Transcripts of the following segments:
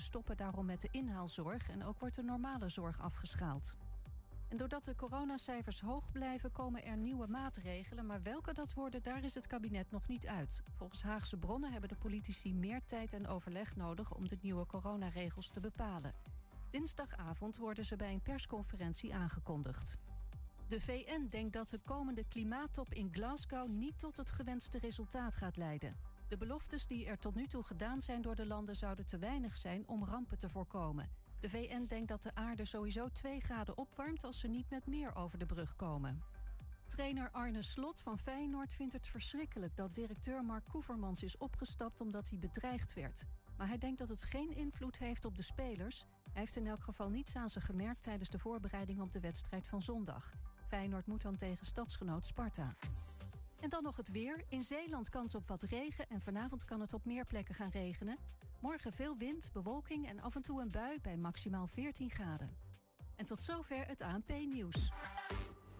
Stoppen daarom met de inhaalzorg en ook wordt de normale zorg afgeschaald. En doordat de coronacijfers hoog blijven, komen er nieuwe maatregelen. Maar welke dat worden, daar is het kabinet nog niet uit. Volgens Haagse bronnen hebben de politici meer tijd en overleg nodig om de nieuwe coronaregels te bepalen. Dinsdagavond worden ze bij een persconferentie aangekondigd. De VN denkt dat de komende klimaattop in Glasgow niet tot het gewenste resultaat gaat leiden. De beloftes die er tot nu toe gedaan zijn door de landen zouden te weinig zijn om rampen te voorkomen. De VN denkt dat de aarde sowieso 2 graden opwarmt als ze niet met meer over de brug komen. Trainer Arne Slot van Feyenoord vindt het verschrikkelijk dat directeur Mark Koevermans is opgestapt omdat hij bedreigd werd. Maar hij denkt dat het geen invloed heeft op de spelers. Hij heeft in elk geval niets aan ze gemerkt tijdens de voorbereiding op de wedstrijd van zondag. Feyenoord moet dan tegen stadsgenoot Sparta. En dan nog het weer. In Zeeland kans op wat regen en vanavond kan het op meer plekken gaan regenen. Morgen veel wind, bewolking en af en toe een bui bij maximaal 14 graden. En tot zover het ANP-nieuws.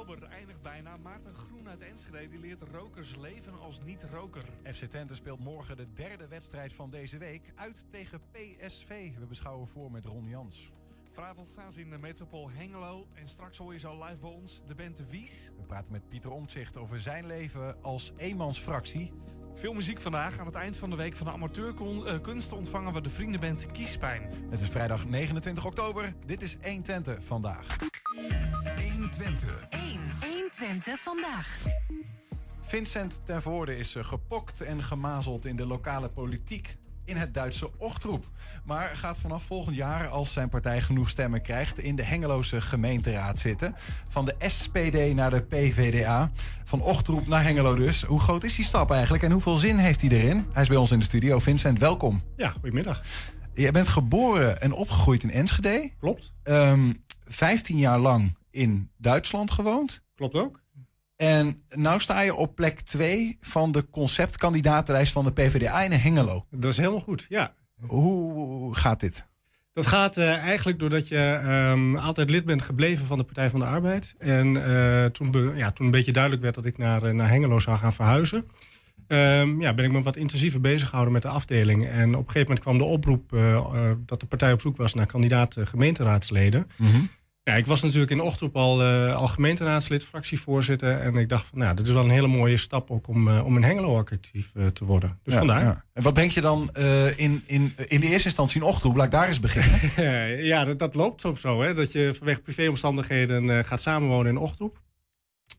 Stoptober eindigt bijna. Maarten Groen uit Enschede die leert rokers leven als niet-roker. FC Twente speelt morgen de derde wedstrijd van deze week uit tegen PSV. We beschouwen voor met Ron Jans. Vanavond staan ze in de metropool Hengelo. En straks hoor je zo live bij ons de band De Wies. We praten met Pieter Omtzigt over zijn leven als eenmansfractie. Veel muziek vandaag. Aan het eind van de week van de amateurkunst ontvangen we de vriendenband Kiespijn. Het is vrijdag 29 oktober. Dit is 1 Twente vandaag. 1 Twente. 1. 1 Twente vandaag. Vincent ten Voorde is eh, gepokt en gemazeld in de lokale politiek in het Duitse Ochtroep. Maar gaat vanaf volgend jaar, als zijn partij genoeg stemmen krijgt, in de Hengeloze gemeenteraad zitten. Van de SPD naar de PVDA. Van Ochtroep naar Hengelo dus. Hoe groot is die stap eigenlijk en hoeveel zin heeft hij erin? Hij is bij ons in de studio. Vincent, welkom. Ja, goedemiddag. Je bent geboren en opgegroeid in Enschede. Klopt. Ehm 15 jaar lang in Duitsland gewoond. Klopt ook. En nou sta je op plek 2 van de conceptkandidatenlijst van de PvdA in Hengelo. Dat is helemaal goed, ja. Hoe gaat dit? Dat gaat eh, eigenlijk doordat je ehm, altijd lid bent gebleven van de Partij van de Arbeid. En eh, toen, be- ja, toen een beetje duidelijk werd dat ik naar, eh, naar Hengelo zou gaan verhuizen... ehm, ja, ben ik me wat intensiever bezig gehouden met de afdeling. En op een gegeven moment kwam de oproep dat de partij op zoek was naar kandidaat gemeenteraadsleden. Ja, ik was natuurlijk in de ochtend al, eh, al gemeenteraadslid, fractievoorzitter. En ik dacht van, nou, dit is wel een hele mooie stap ook om, eh, om in Hengelo actief eh, te worden. Dus Ja, vandaar. ja. En wat brengt je dan in, in, in de eerste instantie in ochtend? Laat ik daar eens beginnen. ja, dat, dat loopt soms zo, hè. Dat je vanwege privéomstandigheden gaat samenwonen in Ochtroep.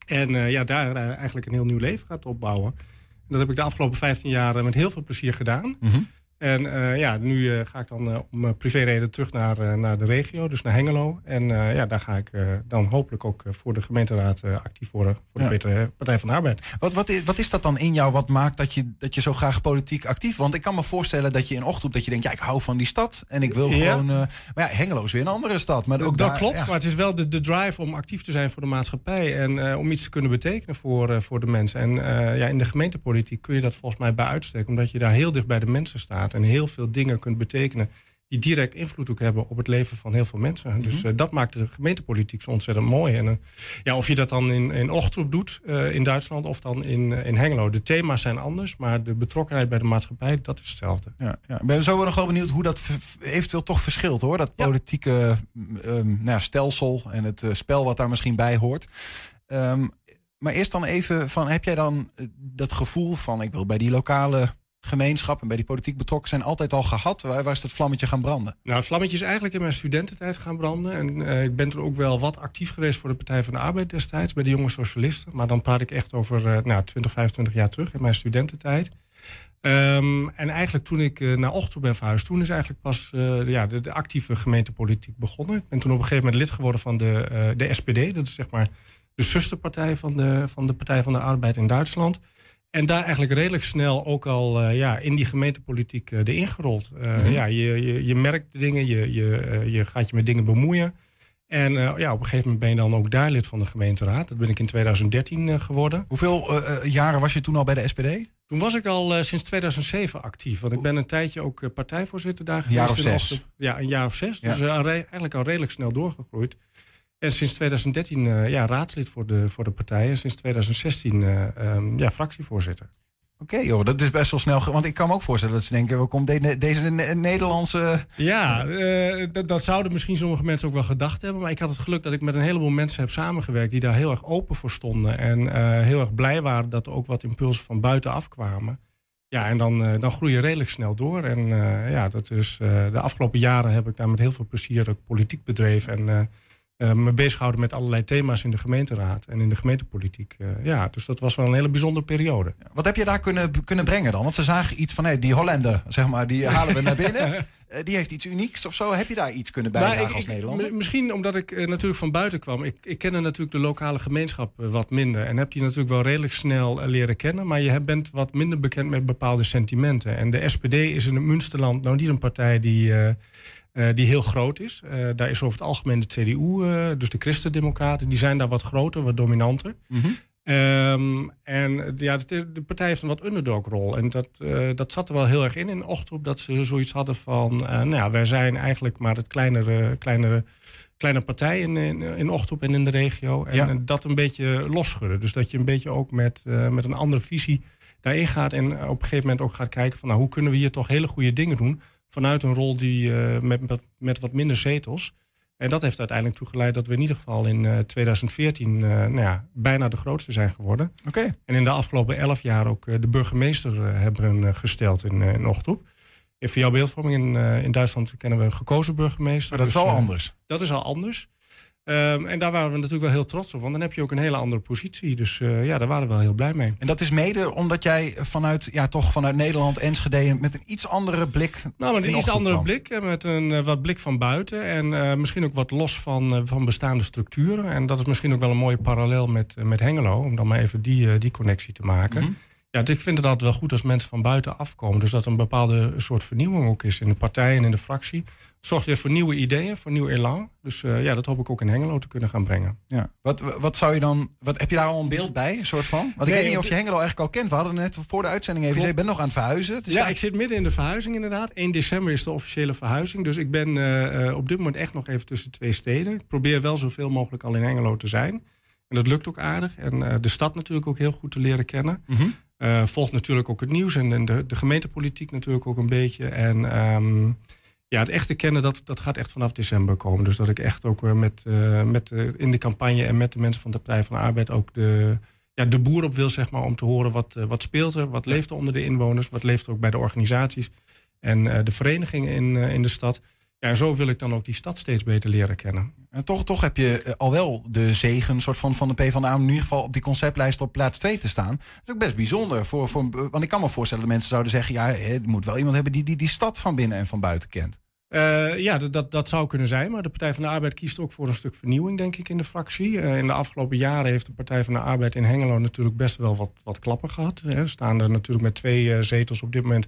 En ja, daar eigenlijk een heel nieuw leven gaat opbouwen. En dat heb ik de afgelopen 15 jaar met heel veel plezier gedaan. Mhm. En eh, ja, nu eh, ga ik dan eh, om uh, privéreden terug naar, naar de regio, dus naar Hengelo. En ja, daar ga ik dan hopelijk ook voor de gemeenteraad actief worden. Voor de Partij- Partij van de Arbeid. Wat, wat, is, wat is dat dan in jou wat maakt dat je, dat je zo graag politiek actief... Want ik kan me voorstellen dat je in ochtend dat je denkt... ja, ik hou van die stad en ik wil Ja. gewoon... maar ja, Hengelo is weer een andere stad. Maar ook dat daar- klopt, ja. maar het is wel de, de drive om actief te zijn voor de maatschappij en om iets te kunnen betekenen voor, voor de mensen. En ja, in de gemeentepolitiek kun je dat volgens mij bij uitstek, omdat je daar heel dicht bij de mensen staat en heel veel dingen kunt betekenen die direct invloed ook hebben op het leven van heel veel mensen. Dus eh, dat maakt de gemeentepolitiek zo ontzettend mooi. En eh, ja, of je dat dan in, in Ochtroep doet eh, in Duitsland of dan in, in Hengelo. De thema's zijn anders, maar de betrokkenheid bij de maatschappij, dat is hetzelfde. Ja, ja. Ik ben zo nog wel benieuwd hoe dat eventueel toch verschilt hoor. Dat politieke ehm, nou ja, stelsel en het spel wat daar misschien bij hoort. Ehm, maar eerst dan even van, heb jij dan dat gevoel van ik wil bij die lokale gemeenschap en bij die politiek betrokken zijn altijd al gehad? Waar, is dat vlammetje gaan branden? Nou, het vlammetje is eigenlijk in mijn studententijd gaan branden. En eh, ik ben toen ook wel wat actief geweest voor de Partij van de Arbeid destijds, bij de jonge socialisten. Maar dan praat ik echt over eh, nou, 20, 25 jaar terug in mijn studententijd. Ehm, en eigenlijk toen ik eh, naar Ochtend ben verhuisd, toen is eigenlijk pas ja, de, actieve gemeentepolitiek begonnen. Ik ben toen op een gegeven moment lid geworden van de, de SPD. Dat is zeg maar de zusterpartij van de, van de Partij van de Arbeid in Duitsland. En daar eigenlijk redelijk snel ook al uh, ja, in die gemeentepolitiek uh, erin gerold. Uh, mm -hmm. ja, je, je, je merkt dingen, je, je, je gaat je met dingen bemoeien. En ja, op een gegeven moment ben je dan ook daar lid van de gemeenteraad. Dat ben ik in 2013 geworden. Hoeveel jaren was je toen al bij de SPD? Toen was ik al sinds 2007 actief. Want ik ben een tijdje ook partijvoorzitter daar geweest. Een jaar of zes? Ja, een jaar of zes. Ja. Dus eigenlijk al redelijk snel doorgegroeid. En sinds 2013 uh, ja, raadslid voor de, voor de partij. En sinds 2016 uh, um, ja, fractievoorzitter. Oké okay, joh, dat is best wel snel. Want ik kan me ook voorstellen dat ze denken, waar komt de, deze Nederlandse... Ja, uh, dat, zouden misschien sommige mensen ook wel gedacht hebben. Maar ik had het geluk dat ik met een heleboel mensen heb samengewerkt... die daar heel erg open voor stonden. En uh, heel erg blij waren dat er ook wat impulsen van buiten afkwamen. Ja, en dan, uh, dan groei je redelijk snel door. En ja, dat is, de afgelopen jaren heb ik daar met heel veel plezier ook politiek bedreven... En, uh, me bezighouden met allerlei thema's in de gemeenteraad en in de gemeentepolitiek. Uh, ja, dus dat was wel een hele bijzondere periode. Wat heb je daar kunnen, kunnen brengen dan? Want ze zagen iets van, hey, die Hollander, zeg maar, die halen we naar binnen. Uh, die heeft iets unieks of zo. Heb je daar iets kunnen bijdragen nou, als Nederlander? Misschien omdat ik natuurlijk van buiten kwam. Ik, ik kende natuurlijk de lokale gemeenschap wat minder. En heb die natuurlijk wel redelijk snel leren kennen. Maar je bent wat minder bekend met bepaalde sentimenten. En de SPD is in het Münsterland nou niet een partij die uh, die heel groot is. Uh, daar is over het algemeen de CDU, uh, dus de Christendemocraten, die zijn daar wat groter, wat dominanter. Mm -hmm. um, en ja, de, de, partij heeft een wat underdog-rol. En dat, dat zat er wel heel erg in in Ochtroep, dat ze zoiets hadden van... nou ja, wij zijn eigenlijk maar het kleinere, kleinere, kleine partij in, in, in en in de regio. En ja. dat een beetje losschudden. Dus dat je een beetje ook met, met een andere visie daarin gaat... en op een gegeven moment ook gaat kijken van... nou, hoe kunnen we hier toch hele goede dingen doen vanuit een rol die, uh, met, met, met, wat minder zetels. En dat heeft uiteindelijk toegeleid dat we in ieder geval in uh, 2014 uh, nou ja, bijna de grootste zijn geworden. Okay. En in de afgelopen elf jaar ook de burgemeester hebben gesteld in, in voor jouw beeldvorming in, in Duitsland kennen we een gekozen burgemeester. Maar dat is dus, al anders. Dat is al anders. Um, en daar waren we natuurlijk wel heel trots op, want dan heb je ook een hele andere positie. Dus uh, ja, daar waren we wel heel blij mee. En dat is mede omdat jij vanuit, ja, toch vanuit Nederland, Enschede, met een iets andere blik. Nou, met een iets andere kwam. blik, met een uh, wat blik van buiten en uh, misschien ook wat los van, van bestaande structuren. En dat is misschien ook wel een mooie parallel met, met Hengelo, om dan maar even die, die connectie te maken. Mm -hmm. Ja, ik vind het altijd wel goed als mensen van buiten afkomen. Dus dat er een bepaalde soort vernieuwing ook is in de partij en in de fractie. Het zorgt weer voor nieuwe ideeën, voor nieuw elan. Dus uh, ja, dat hoop ik ook in Hengelo te kunnen gaan brengen. Ja. Wat, wat zou je dan, wat, heb je daar al een beeld bij, een soort van? Want ik nee, weet niet of je Hengelo eigenlijk al kent. We hadden net voor de uitzending even gezegd, je bent nog aan het verhuizen. Dus ja, ja, ik zit midden in de verhuizing inderdaad. 1 december is de officiële verhuizing. Dus ik ben uh, uh, op dit moment echt nog even tussen twee steden. Ik probeer wel zoveel mogelijk al in Hengelo te zijn. En dat lukt ook aardig. En de stad natuurlijk ook heel goed te leren kennen. Mm -hmm. Uh, volgt natuurlijk ook het nieuws en, en de, de, gemeentepolitiek natuurlijk ook een beetje. En um, ja, het echte kennen, dat, dat gaat echt vanaf december komen. Dus dat ik echt ook weer met, met in de campagne en met de mensen van de Partij van de Arbeid ook de, ja, de boer op wil, zeg maar, om te horen wat, wat speelt er, wat leeft er onder de inwoners, wat leeft er ook bij de organisaties en de verenigingen in, in de stad. Ja, en zo wil ik dan ook die stad steeds beter leren kennen. En toch, toch heb je eh, al wel de zegen soort van, van de PvdA om in ieder geval op die conceptlijst op plaats 2 te staan. Dat is ook best bijzonder. Voor, voor, want ik kan me voorstellen dat mensen zouden zeggen, ja, er moet wel iemand hebben die die, die stad van binnen en van buiten kent. Uh, ja, dat, dat zou kunnen zijn. Maar de Partij van de Arbeid kiest ook voor een stuk vernieuwing, denk ik, in de fractie. Uh, in de afgelopen jaren heeft de Partij van de Arbeid in Hengelo natuurlijk best wel wat, wat klappen gehad. We staan er natuurlijk met twee uh, zetels op dit moment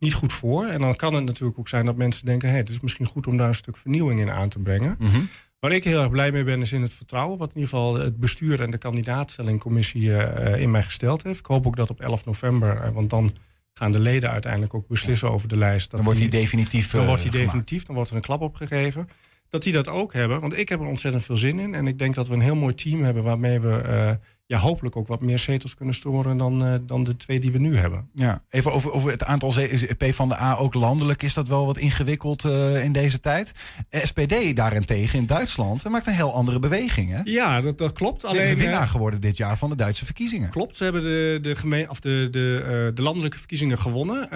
niet goed voor. En dan kan het natuurlijk ook zijn dat mensen denken: hé, hey, het is misschien goed om daar een stuk vernieuwing in aan te brengen. Mm -hmm. Waar ik heel erg blij mee ben, is in het vertrouwen. Wat in ieder geval het bestuur en de kandidaatstellingcommissie uh, in mij gesteld heeft. Ik hoop ook dat op 11 november, uh, want dan gaan de leden uiteindelijk ook beslissen ja. over de lijst. dan wordt die definitief. Dan wordt die definitief, dan wordt er een klap opgegeven. Dat die dat ook hebben, want ik heb er ontzettend veel zin in. En ik denk dat we een heel mooi team hebben waarmee we ja, hopelijk ook wat meer zetels kunnen storen dan, uh, dan de twee die we nu hebben. Ja, even over, over het aantal P van de A ook landelijk is dat wel wat ingewikkeld uh, in deze tijd. SPD daarentegen in Duitsland maakt een heel andere beweging. Hè? Ja, dat, dat klopt. Alleen is winnaar geworden dit jaar van de Duitse verkiezingen. Klopt, ze hebben de, de, gemeen, of de, de, uh, de landelijke verkiezingen gewonnen.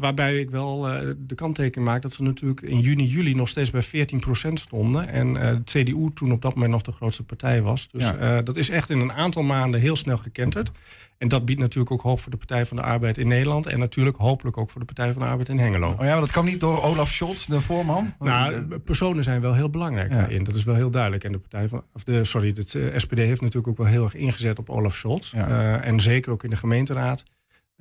waarbij ik wel de kanttekening maak dat ze natuurlijk in juni, juli nog steeds bij 14% stonden. En de CDU toen op dat moment nog de grootste partij was. Dus ja. dat is echt in een aantal maanden maanden heel snel gekenterd. En dat biedt natuurlijk ook hoop voor de Partij van de Arbeid in Nederland. En natuurlijk hopelijk ook voor de Partij van de Arbeid in Hengelo. Oh ja, maar dat kwam niet door Olaf Scholz, de voorman? Nou, personen zijn wel heel belangrijk Ja. daarin. Dat is wel heel duidelijk. En de Partij van, of de, sorry, het eh, SPD heeft natuurlijk ook wel heel erg ingezet op Olaf Scholz. Ja. Eh, en zeker ook in de gemeenteraad.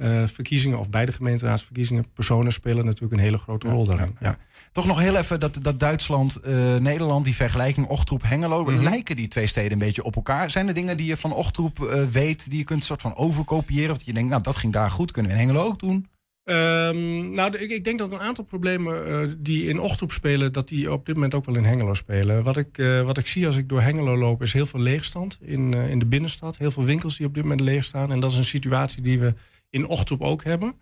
Eh, verkiezingen of bij de gemeenteraadsverkiezingen, personen spelen natuurlijk een hele grote rol daarin. Ja, ja. Toch nog heel even dat, dat Duitsland, eh, Nederland, die vergelijking Ochtroep Hengelo. Mhm. Lijken die twee steden een beetje op elkaar? Zijn er dingen die je van Ochtroep eh, weet, die je kunt soort van overkopiëren? Of dat je denkt, nou dat ging daar goed, kunnen we in Hengelo ook doen? Ehm, nou, ik, ik denk dat een aantal problemen die in Ochtroep spelen, dat die op dit moment ook wel in Hengelo spelen. Wat ik, wat ik zie als ik door Hengelo loop, is heel veel leegstand in, in de binnenstad. Heel veel winkels die op dit moment leeg staan. En dat is een situatie die we in Ochtroep ook hebben.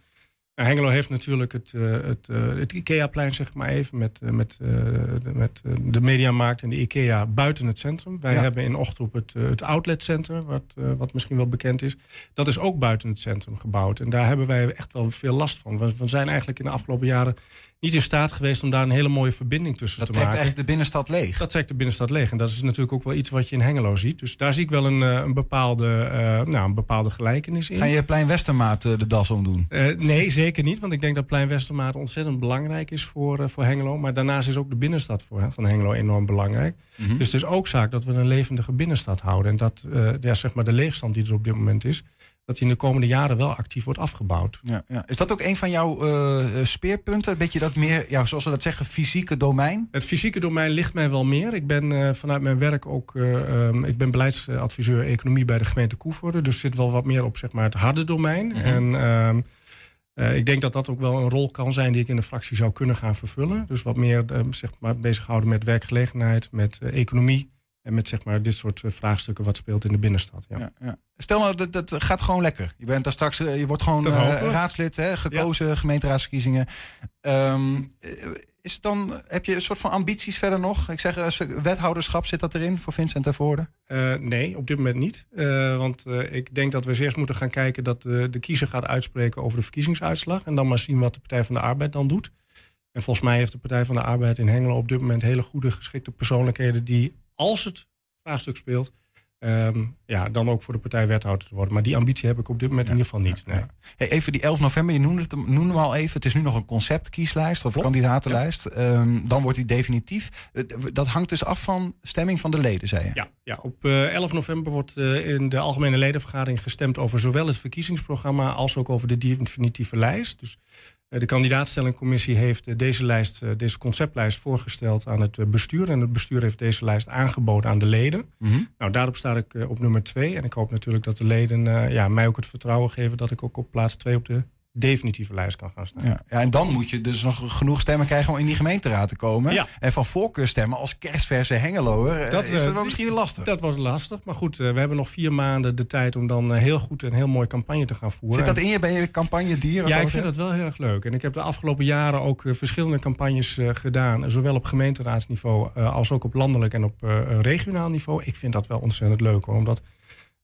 Nou, Hengelo heeft natuurlijk het, eh, het, eh, het IKEA-plein, zeg maar even, met, eh, met, de, met de Mediamarkt en de IKEA buiten het centrum. Wij Ja. hebben in Ochtroep het, het outletcentrum, wat, wat misschien wel bekend is. Dat is ook buiten het centrum gebouwd. En daar hebben wij echt wel veel last van. We, we zijn eigenlijk in de afgelopen jaren niet in staat geweest om daar een hele mooie verbinding tussen Dat te trekt maken. eigenlijk de binnenstad leeg. Dat trekt de binnenstad leeg. En dat is natuurlijk ook wel iets wat je in Hengelo ziet. Dus daar zie ik wel een, eh, een, bepaalde, eh, nou, een bepaalde gelijkenis in. Ga je Plein Westermaat eh, de das omdoen? Nee, zeker niet. Want ik denk dat Plein Westermaat ontzettend belangrijk is voor, voor Hengelo. Maar daarnaast is ook de binnenstad voor, hè, van Hengelo enorm belangrijk. Mhm. Dus het is ook zaak dat we een levendige binnenstad houden. En dat ja, zeg maar de leegstand die er op dit moment is, dat die in de komende jaren wel actief wordt afgebouwd. Ja, ja. Is dat ook een van jouw eh, eh, speerpunten? Een beetje dat meer, ja, zoals we dat zeggen, fysieke domein? Het fysieke domein ligt mij wel meer. Ik ben eh, vanuit mijn werk ook eh, ehm, ik ben beleidsadviseur economie bij de gemeente Koevoorde. Dus zit wel wat meer op zeg maar, het harde domein. Mhm. En ehm, eh, ik denk dat dat ook wel een rol kan zijn die ik in de fractie zou kunnen gaan vervullen. Dus wat meer eh, zeg maar, bezighouden met werkgelegenheid, met economie. En met zeg maar, dit soort eh, vraagstukken wat speelt in de binnenstad. Ja. Ja, ja. Stel nou, dat, dat gaat gewoon lekker. Je bent daar straks, eh, je wordt gewoon eh, raadslid, hè, gekozen, gemeenteraadsverkiezingen. Ehm, eh, is het dan, heb je een soort van ambities verder nog? Ik zeg, wethouderschap zit dat erin voor Vincent ter Voorde? Nee, op dit moment niet. Want ik denk dat we eerst moeten gaan kijken dat eh, de kiezer gaat uitspreken over de verkiezingsuitslag. En dan maar zien wat de Partij van de Arbeid dan doet. En volgens mij heeft de Partij van de Arbeid in Hengelo op dit moment hele goede, geschikte persoonlijkheden die, als het vraagstuk speelt, ehm, ja, dan ook voor de partij wethouder te worden. Maar die ambitie heb ik op dit moment in ieder geval niet. Nee. Hey, even die 11 november, je noemde het noemde al even. Het is nu nog een conceptkieslijst of Klopt, kandidatenlijst. Ehm, dan wordt die definitief. Eh, dat hangt dus af van stemming van de leden, zei je? Ja, ja, op eh, 11 november wordt eh, in de algemene ledenvergadering gestemd over zowel het verkiezingsprogramma als ook over de definitieve lijst. Dus eh, de kandidaatstellingcommissie heeft eh, deze lijst, eh, deze conceptlijst voorgesteld aan het eh, bestuur. En het bestuur heeft deze lijst aangeboden aan de leden. Mhm. Nou, daarop sta ik eh, op nummer twee. En ik hoop natuurlijk dat de leden eh, ja, mij ook het vertrouwen geven dat ik ook op plaats twee op de definitieve lijst kan gaan staan. Ja, ja, en dan moet je dus nog genoeg stemmen krijgen om in die gemeenteraad te komen. Ja. En van voorkeur stemmen als kerstverse Hengeloer. Dat, is dat eh, wel misschien lastig. Dat wordt lastig, maar goed, eh, we hebben nog vier maanden de tijd om dan eh, heel goed en heel mooi campagne te gaan voeren. Zit dat in je? Ben je campagne dier? Ja, ik vind dat wel heel erg leuk. En ik heb de afgelopen jaren ook verschillende campagnes gedaan. Zowel op gemeenteraadsniveau als ook op landelijk en op regionaal niveau. Ik vind dat wel ontzettend leuk. Hoor, omdat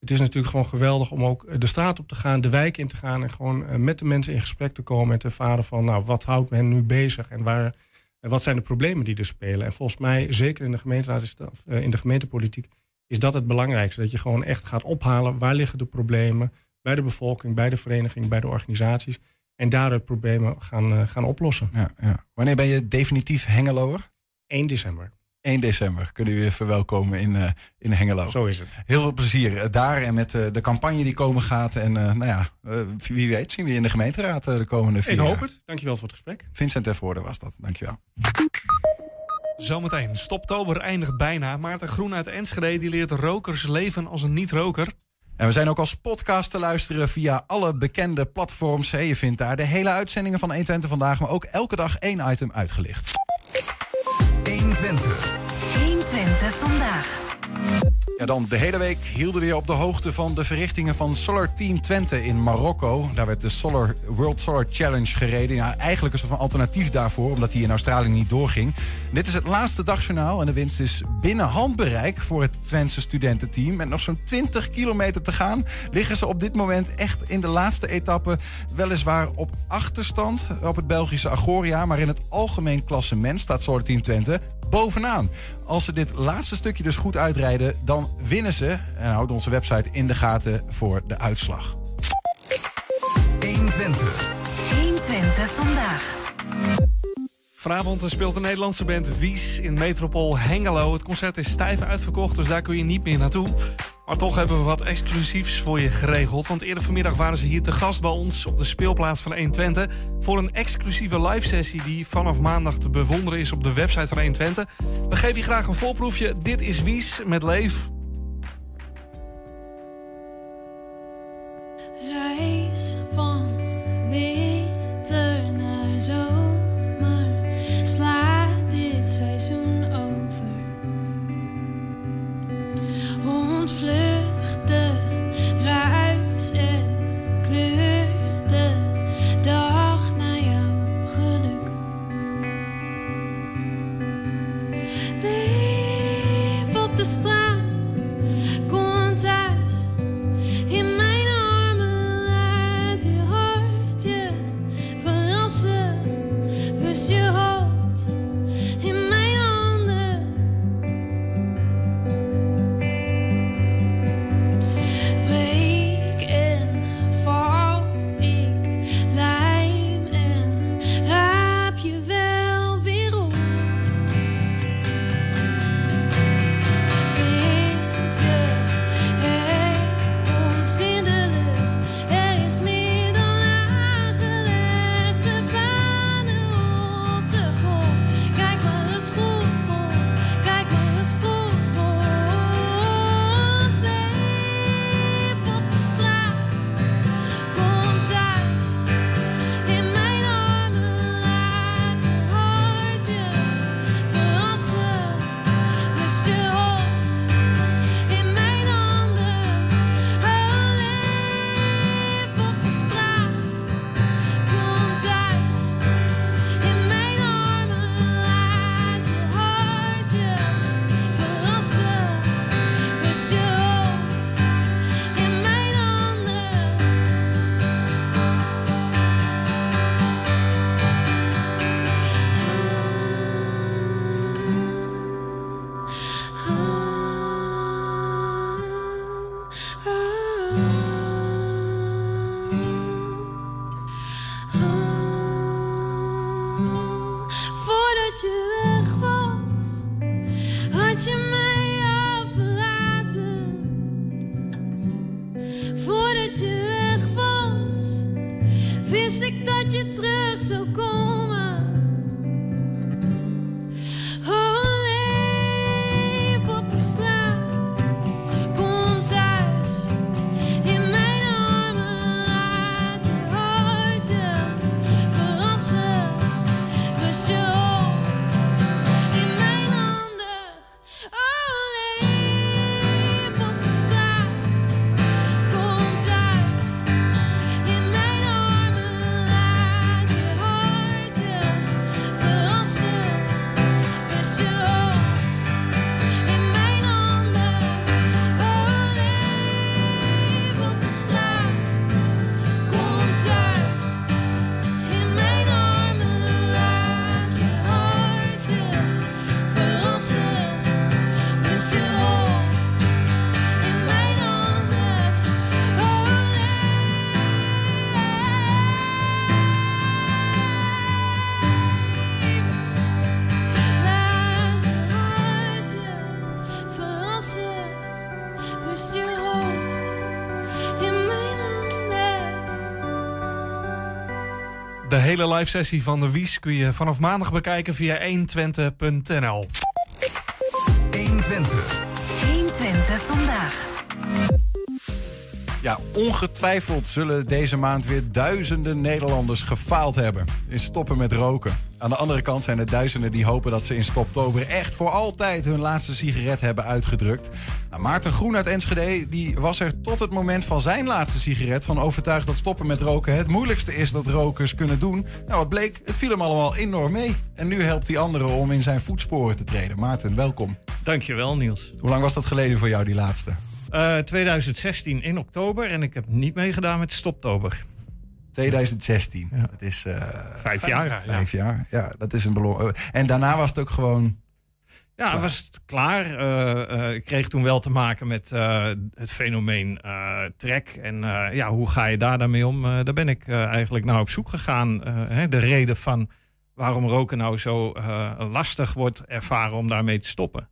het is natuurlijk gewoon geweldig om ook eh, de straat op te gaan, de wijk in te gaan. En gewoon eh, met de mensen in gesprek te komen en te ervaren van nou, wat houdt men nu bezig en waar. Wat zijn de problemen die er spelen? En volgens mij, zeker in de gemeenteraad, is dat, eh, in de gemeentepolitiek, is dat het belangrijkste. Dat je gewoon echt gaat ophalen waar liggen de problemen bij de bevolking, bij de vereniging, bij de organisaties. En daaruit problemen gaan, gaan oplossen. Ja, ja. Wanneer ben je definitief Hengeloer? 1 december. 1 december kunnen we je verwelkomen in, eh, in Hengelo. Zo is het. Heel veel plezier eh, daar en met eh, de campagne die komen gaat. En eh, nou ja, wie weet zien we je in de gemeenteraad de komende vier Ik hoop jaar. het. Dankjewel voor het gesprek. Vincent Tervoorde was dat. Dankjewel. Zometeen. Stoptober eindigt bijna. Maarten Groen uit Enschede die leert rokers leven als een niet-roker. En we zijn ook als podcast te luisteren via alle bekende platforms. Je vindt daar de hele uitzendingen van 120 vandaag, maar ook elke dag één item uitgelicht. 120. 120 vandaag. Ja, dan de hele week hielden we op de hoogte van de verrichtingen van Solar Team Twente in Marokko. Daar werd de Solar World Solar Challenge gereden. Eigenlijk een soort van alternatief daarvoor, omdat die in Australië niet doorging. Dit is het laatste dagjournaal en de winst is binnen handbereik voor het Twentse studententeam. Met nog zo'n 20 kilometer te gaan liggen ze op dit moment echt in de laatste etappe. Weliswaar op achterstand op het Belgische Agoria, maar in het algemeen klassement staat Solar Team Twente bovenaan. Als ze dit laatste stukje dus goed uitrijden, dan winnen ze. En houd onze website in de gaten voor de uitslag. 120. 120 vandaag. Vanavond speelt de Nederlandse band Wies in Metropool Hengelo. Het concert is stijf uitverkocht, dus daar kun je niet meer naartoe. Maar toch hebben we wat exclusiefs voor je geregeld. Want eerder vanmiddag waren ze hier te gast bij ons op de speelplaats van 120... voor een exclusieve live-sessie die vanaf maandag te bewonderen is op de website van 120. We geven je graag een voorproefje. Dit is Wies met Leef. Reis van winter naar zomer seizoen over. De ruis en kleur de hele live sessie van de Wies kun je vanaf maandag bekijken via 120.nl. 120. 120 vandaag. Ja, ongetwijfeld zullen deze maand weer duizenden Nederlanders gefaald hebben in stoppen met roken. Aan de andere kant zijn er duizenden die hopen dat ze in Stoptober echt voor altijd hun laatste sigaret hebben uitgedrukt. Nou, Maarten Groen uit Enschede die was er tot het moment van zijn laatste sigaret van overtuigd dat stoppen met roken het moeilijkste is dat rokers kunnen doen. Nou, wat bleek, het viel hem allemaal enorm mee. En nu helpt hij anderen om in zijn voetsporen te treden. Maarten, welkom. Dankjewel, Niels. Hoe lang was dat geleden voor jou, die laatste? Eh, 2016 in oktober en ik heb niet meegedaan met Stoptober. 2016. Ja. Het is eh, Vijf jaar. vijf jaar. Ja, dat is een belong. En daarna was het ook gewoon Ja, Klaar. was het klaar. Eh, eh, ik kreeg toen wel te maken met eh, het fenomeen trek. En ja, hoe ga je daar dan mee om? Daar ben ik eigenlijk naar op zoek gegaan. Hè, de reden van waarom roken nou zo lastig wordt ervaren om daarmee te stoppen.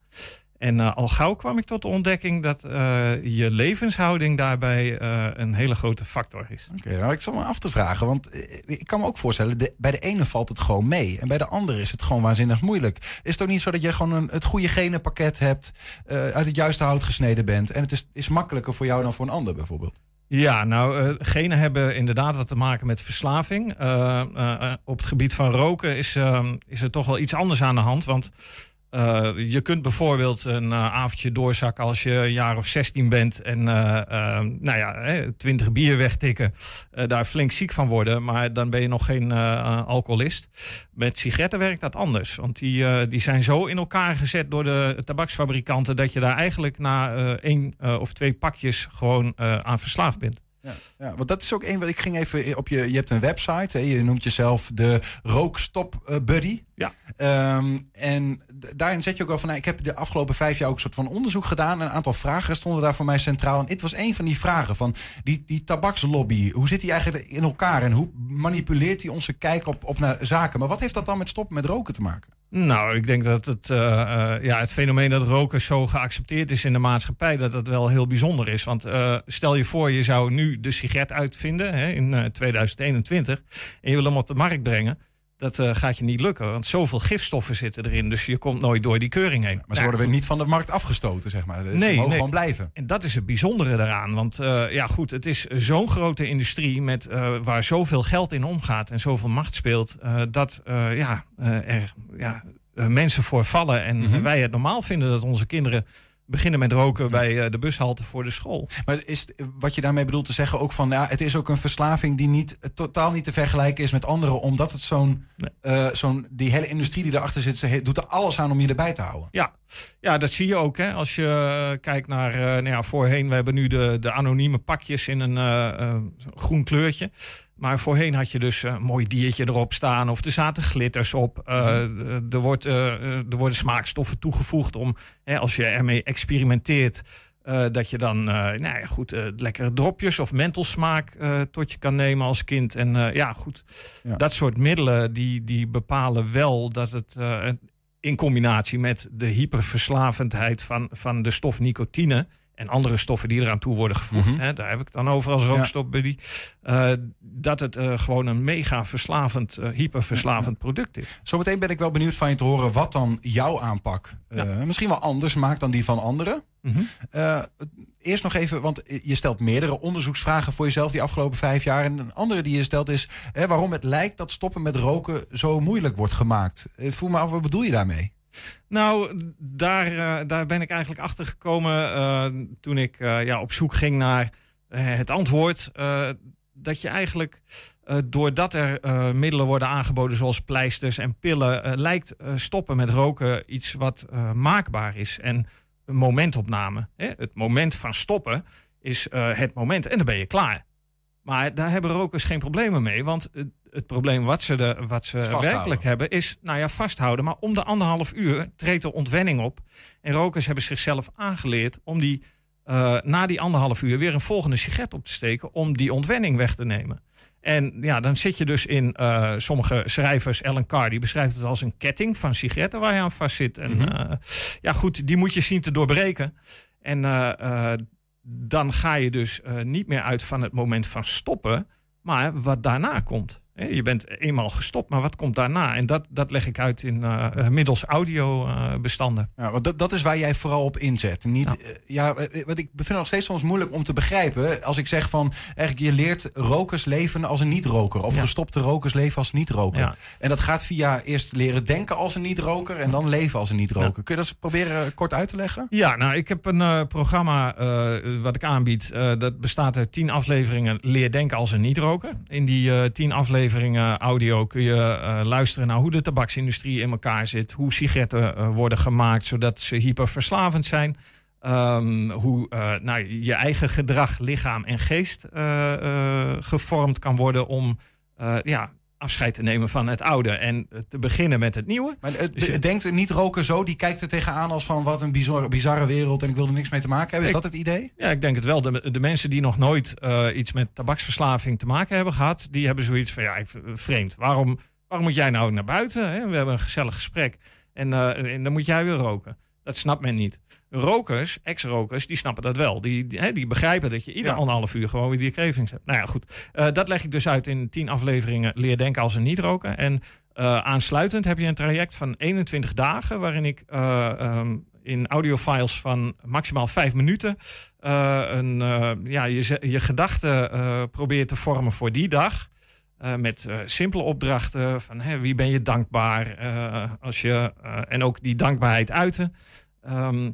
En eh, al gauw kwam ik tot de ontdekking dat eh, je levenshouding daarbij eh, een hele grote factor is. Oké, nou, ik zal me af te vragen, want ik kan me ook voorstellen, de, bij de ene valt het gewoon mee en bij de andere is het gewoon waanzinnig moeilijk. Is het ook niet zo dat je gewoon een, het goede genenpakket hebt, uit het juiste hout gesneden bent en het is, is makkelijker voor jou dan voor een ander bijvoorbeeld? Ja, nou, genen hebben inderdaad wat te maken met verslaving. Op het gebied van roken is, ehm, is er toch wel iets anders aan de hand. Want eh, je kunt bijvoorbeeld een eh, avondje doorzakken als je een jaar of 16 bent en eh, nou ja, hè, 20 bier wegtikken, daar flink ziek van worden, maar dan ben je nog geen alcoholist. Met sigaretten werkt dat anders, want die, die zijn zo in elkaar gezet door de tabaksfabrikanten dat je daar eigenlijk na één of twee pakjes gewoon aan verslaafd bent. Ja, ja, want dat is ook één wat ik ging even op je. Je hebt een website, hè, je noemt jezelf de Rookstop Buddy. Ja. Ehm, en daarin zet je ook al van, nou, ik heb de afgelopen vijf jaar ook een soort van onderzoek gedaan. Een aantal vragen stonden daar voor mij centraal. En dit was een van die vragen van die, die tabakslobby. Hoe zit die eigenlijk in elkaar en hoe manipuleert die onze kijk op, op naar zaken? Maar wat heeft dat dan met stoppen met roken te maken? Nou, ik denk dat het, eh, eh, ja, het fenomeen dat roken zo geaccepteerd is in de maatschappij, dat dat wel heel bijzonder is. Want eh, stel je voor, je zou nu de sigaret uitvinden hè, in eh, 2021 en je wil hem op de markt brengen. Dat eh, gaat je niet lukken, want zoveel gifstoffen zitten erin. Dus je komt nooit door die keuring heen. Maar ze Nou, worden weer niet van de markt afgestoten, zeg maar. Dus ze Nee, mogen nee. gewoon blijven. En dat is het bijzondere daaraan. Want eh, ja, goed, het is zo'n grote industrie met, eh, waar zoveel geld in omgaat en zoveel macht speelt, dat ja, er ja, mensen voor vallen. En Mhm. wij het normaal vinden dat onze kinderen beginnen met roken bij eh, de bushalte voor de school. Maar is wat je daarmee bedoelt te zeggen ook van, ja, het is ook een verslaving die niet, eh, totaal niet te vergelijken is met anderen, omdat het zo'n, Nee. eh, zo'n die hele industrie die erachter zit, ze doet er alles aan om je erbij te houden. Ja, ja dat zie je ook. Hè. Als je kijkt naar, nou ja, voorheen, we hebben nu de, de anonieme pakjes in een groen kleurtje. Maar voorheen had je dus eh, een mooi diertje erop staan of er zaten glitters op. Eh, er, wordt, eh, eh, er worden smaakstoffen toegevoegd om, hè, als je ermee experimenteert, eh, dat je dan, eh, nou ja, goed, eh, lekkere dropjes of mentelsmaak eh, tot je kan nemen als kind. En eh, ja, goed, Ja. dat soort middelen die, die bepalen wel dat het eh, in combinatie met de hyperverslavendheid van, van de stof nicotine en andere stoffen die eraan toe worden gevoegd, Mhm. hè, daar heb ik dan over als rookstopbuddy, eh, dat het eh, gewoon een mega verslavend, eh, hyperverslavend product is. Zometeen ben ik wel benieuwd van je te horen wat dan jouw aanpak misschien wel anders maakt dan die van anderen. Mhm. Eerst nog even, want je stelt meerdere onderzoeksvragen voor jezelf die afgelopen vijf jaar. En een andere die je stelt is hè, waarom het lijkt dat stoppen met roken zo moeilijk wordt gemaakt. Voel me af, wat bedoel je daarmee? Nou, daar, eh, daar ben ik eigenlijk achter gekomen eh, toen ik eh, ja, op zoek ging naar het antwoord. dat je eigenlijk, doordat er middelen worden aangeboden zoals pleisters en pillen, lijkt stoppen met roken iets wat maakbaar is. En een momentopname. Hè? Het moment van stoppen is het moment en dan ben je klaar. Maar daar hebben rokers geen problemen mee. Want het, probleem wat ze, de, wat ze Vasthouden. werkelijk hebben is nou ja, vasthouden. Maar om de anderhalf uur treedt er ontwenning op. En rokers hebben zichzelf aangeleerd om die, eh, na die anderhalf uur weer een volgende sigaret op te steken. Om die ontwenning weg te nemen. En ja, dan zit je dus in eh, sommige schrijvers, Ellen Carr, die beschrijft het als een ketting van sigaretten waar je aan vast zit. En Mhm. eh, ja, goed, die moet je zien te doorbreken. En dan ga je dus niet meer uit van het moment van stoppen, maar wat daarna komt. Je bent eenmaal gestopt, maar wat komt daarna? En dat, dat leg ik uit in eh, middels audiobestanden. Ja, want dat, dat is waar jij vooral op inzet. Niet, Ja. eh, ja, eh, wat ik vind het nog steeds soms moeilijk om te begrijpen. Als ik zeg van, eigenlijk je leert rokers leven als een niet-roker. Of Ja. gestopte rokers leven als niet-roker. Ja. En dat gaat via eerst leren denken als een niet-roker en dan leven als een niet-roker. Kun je dat eens proberen eh, kort uit te leggen? Ja, nou, ik heb een eh, programma eh, wat ik aanbied. eh, dat bestaat uit tien afleveringen Leer denken als een niet-roker. In die eh, tien afleveringen audio kun je eh, luisteren naar hoe de tabaksindustrie in elkaar zit. Hoe sigaretten eh, worden gemaakt zodat ze hyperverslavend zijn. Ehm, hoe eh, nou, je eigen gedrag, lichaam en geest gevormd kan worden om ja, afscheid te nemen van het oude en eh, te beginnen met het nieuwe. Maar het, Dus je- het denkt niet roken zo, die kijkt er tegenaan als van wat een bizarre, bizarre wereld en ik wil er niks mee te maken hebben. Is Ik- dat het idee? Ja, ik denk het wel. De, de mensen die nog nooit eh, iets met tabaksverslaving te maken hebben gehad, die hebben zoiets van ja, vreemd. Waarom, waarom moet jij nou naar buiten? Hè? We hebben een gezellig gesprek en, eh, en dan moet jij weer roken. Dat snapt men niet. Rokers, ex-rokers, die snappen dat wel. Die, die, die begrijpen dat je ieder Ja. anderhalf uur gewoon weer die cravings hebt. Nou ja, goed. Eh, dat leg ik dus uit in tien afleveringen Leer denken als een niet-roken. En eh, aansluitend heb je een traject van 21 dagen... waarin ik eh, ehm, in audiofiles van maximaal vijf minuten... een, ja, je, je gedachten probeert te vormen voor die dag... Met simpele opdrachten van hè, wie ben je dankbaar als je, en ook die dankbaarheid uiten. Ehm,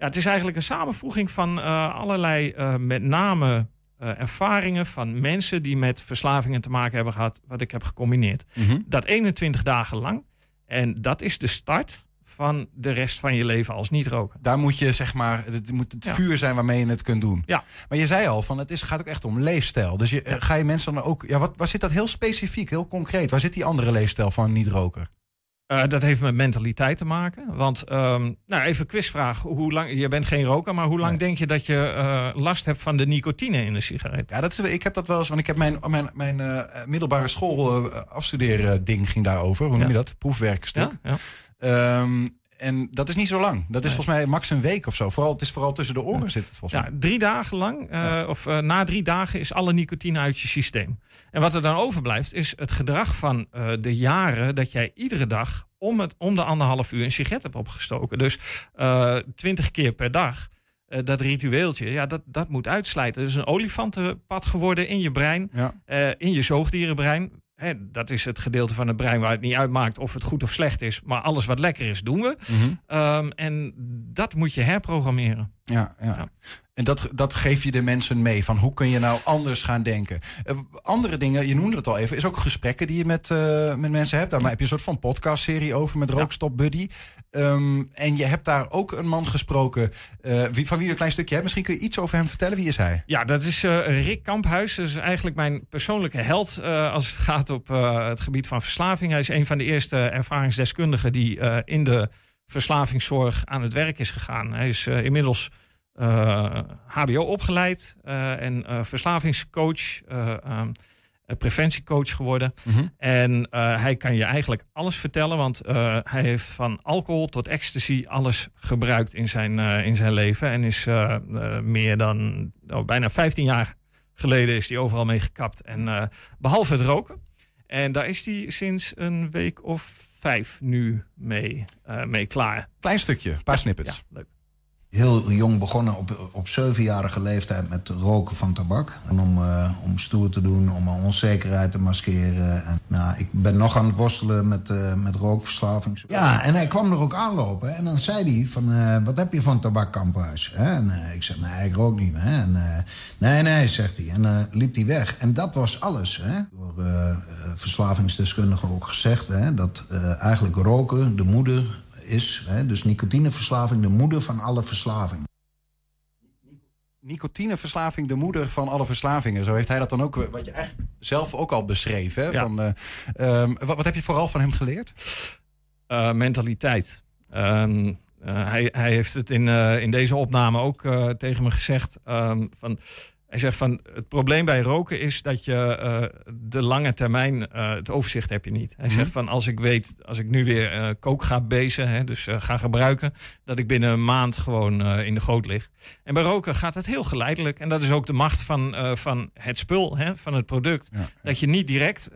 ja, het is eigenlijk een samenvoeging van eh, allerlei eh, met name eh, ervaringen van mensen die met verslavingen te maken hebben gehad, wat ik heb gecombineerd. Dat 21 dagen lang. En dat is de start van de rest van je leven als niet-roker. Daar moet je zeg maar, het moet het Ja. vuur zijn waarmee je het kunt doen. Ja. Maar je zei al van het is, gaat ook echt om leefstijl. Dus je, ga je mensen dan ook, ja, wat, waar zit dat heel specifiek, heel concreet? Waar zit die andere leefstijl van niet-roker? Eh, dat heeft met mentaliteit te maken. Want, ehm, nou even quizvraag. Hoe lang, je bent geen roker, maar hoe lang Nee. denk je dat je eh, last hebt van de nicotine in de sigaret? Ja, dat is, ik heb dat wel eens, want ik heb mijn, mijn, mijn eh, middelbare school afstuderen ding ging daarover. Hoe noem je Ja. dat? Proefwerkstuk. Ja? Ja. Ehm, en dat is niet zo lang. Dat is Nee. volgens mij max een week of zo. Vooral, het is vooral tussen de oren zit het volgens Ja, mij. drie dagen lang, eh, Ja. of eh, na drie dagen, is alle nicotine uit je systeem. En wat er dan overblijft, is het gedrag van eh, de jaren dat jij iedere dag om, het, om de anderhalf uur een sigaret hebt opgestoken. Dus twintig keer per dag. Dat ritueeltje, ja, dat, dat moet uitslijten. Het is een olifantenpad geworden in je brein, Ja. in je zoogdierenbrein. Hè, dat is het gedeelte van het brein waar het niet uitmaakt of het goed of slecht is. Maar alles wat lekker is, doen we. Mhm. Ehm, en dat moet je herprogrammeren. Ja, ja. Ja. En dat, dat geef je de mensen mee. Van hoe kun je nou anders gaan denken? Eh, andere dingen, je noemde het al even, is ook gesprekken die je met, eh, met mensen hebt. Daar heb je een soort van podcastserie over met Rookstop Buddy. Ehm, en je hebt daar ook een man gesproken eh, wie, van wie je een klein stukje hebt. Misschien kun je iets over hem vertellen. Wie is hij? Ja, dat is Rick Kamphuis. Dat is eigenlijk mijn persoonlijke held als het gaat op het gebied van verslaving. Hij is een van de eerste ervaringsdeskundigen die in de verslavingszorg aan het werk is gegaan. Hij is inmiddels HBO opgeleid eh, en eh, verslavingscoach, eh, ehm, eh, preventiecoach geworden. En eh, hij kan je eigenlijk alles vertellen, want eh, hij heeft van alcohol tot ecstasy alles gebruikt in zijn, eh, in zijn leven. En is eh, eh, meer dan oh, bijna 15 jaar geleden is hij overal mee gekapt. En eh, behalve het roken. En daar is hij sinds een week of vijf nu mee, eh, mee klaar. Klein stukje, een paar snippets. Ja, leuk. Heel jong begonnen op, op zevenjarige leeftijd met roken van tabak. En om, eh, om stoer te doen, om onzekerheid te maskeren. En, nou, ik ben nog aan het worstelen met, eh, met rookverslaving. Ja, en hij kwam er ook aanlopen. En dan zei hij van, eh, wat heb je van? Hè? En ik zei, nee, ik rook niet. Hè? En, nee, nee, zegt hij. En liep hij weg. En dat was alles. Hè? Door verslavingsdeskundigen ook gezegd. Hè? Dat eigenlijk roken de moeder is, hè, dus nicotineverslaving, de moeder van alle verslavingen. Nicotineverslaving, de moeder van alle verslavingen. Zo heeft hij dat dan ook, wat je eigenlijk zelf ook al. Hè? Ja. Van, eh, ehm, wat, wat heb je vooral van hem geleerd? Eh, mentaliteit. Ehm, eh, hij, hij heeft het in, eh, in deze opname ook tegen me gezegd. ehm, van, hij zegt van het probleem bij roken is dat je eh, de lange termijn eh, het overzicht heb je niet. Hij Mhm. zegt van als ik weet, als ik nu weer eh kook ga bezen, hè, dus ga gebruiken, dat ik binnen een maand gewoon in de goot lig. En bij roken gaat het heel geleidelijk. En dat is ook de macht van, van het spul, hè, van het product. Ja. Dat je niet direct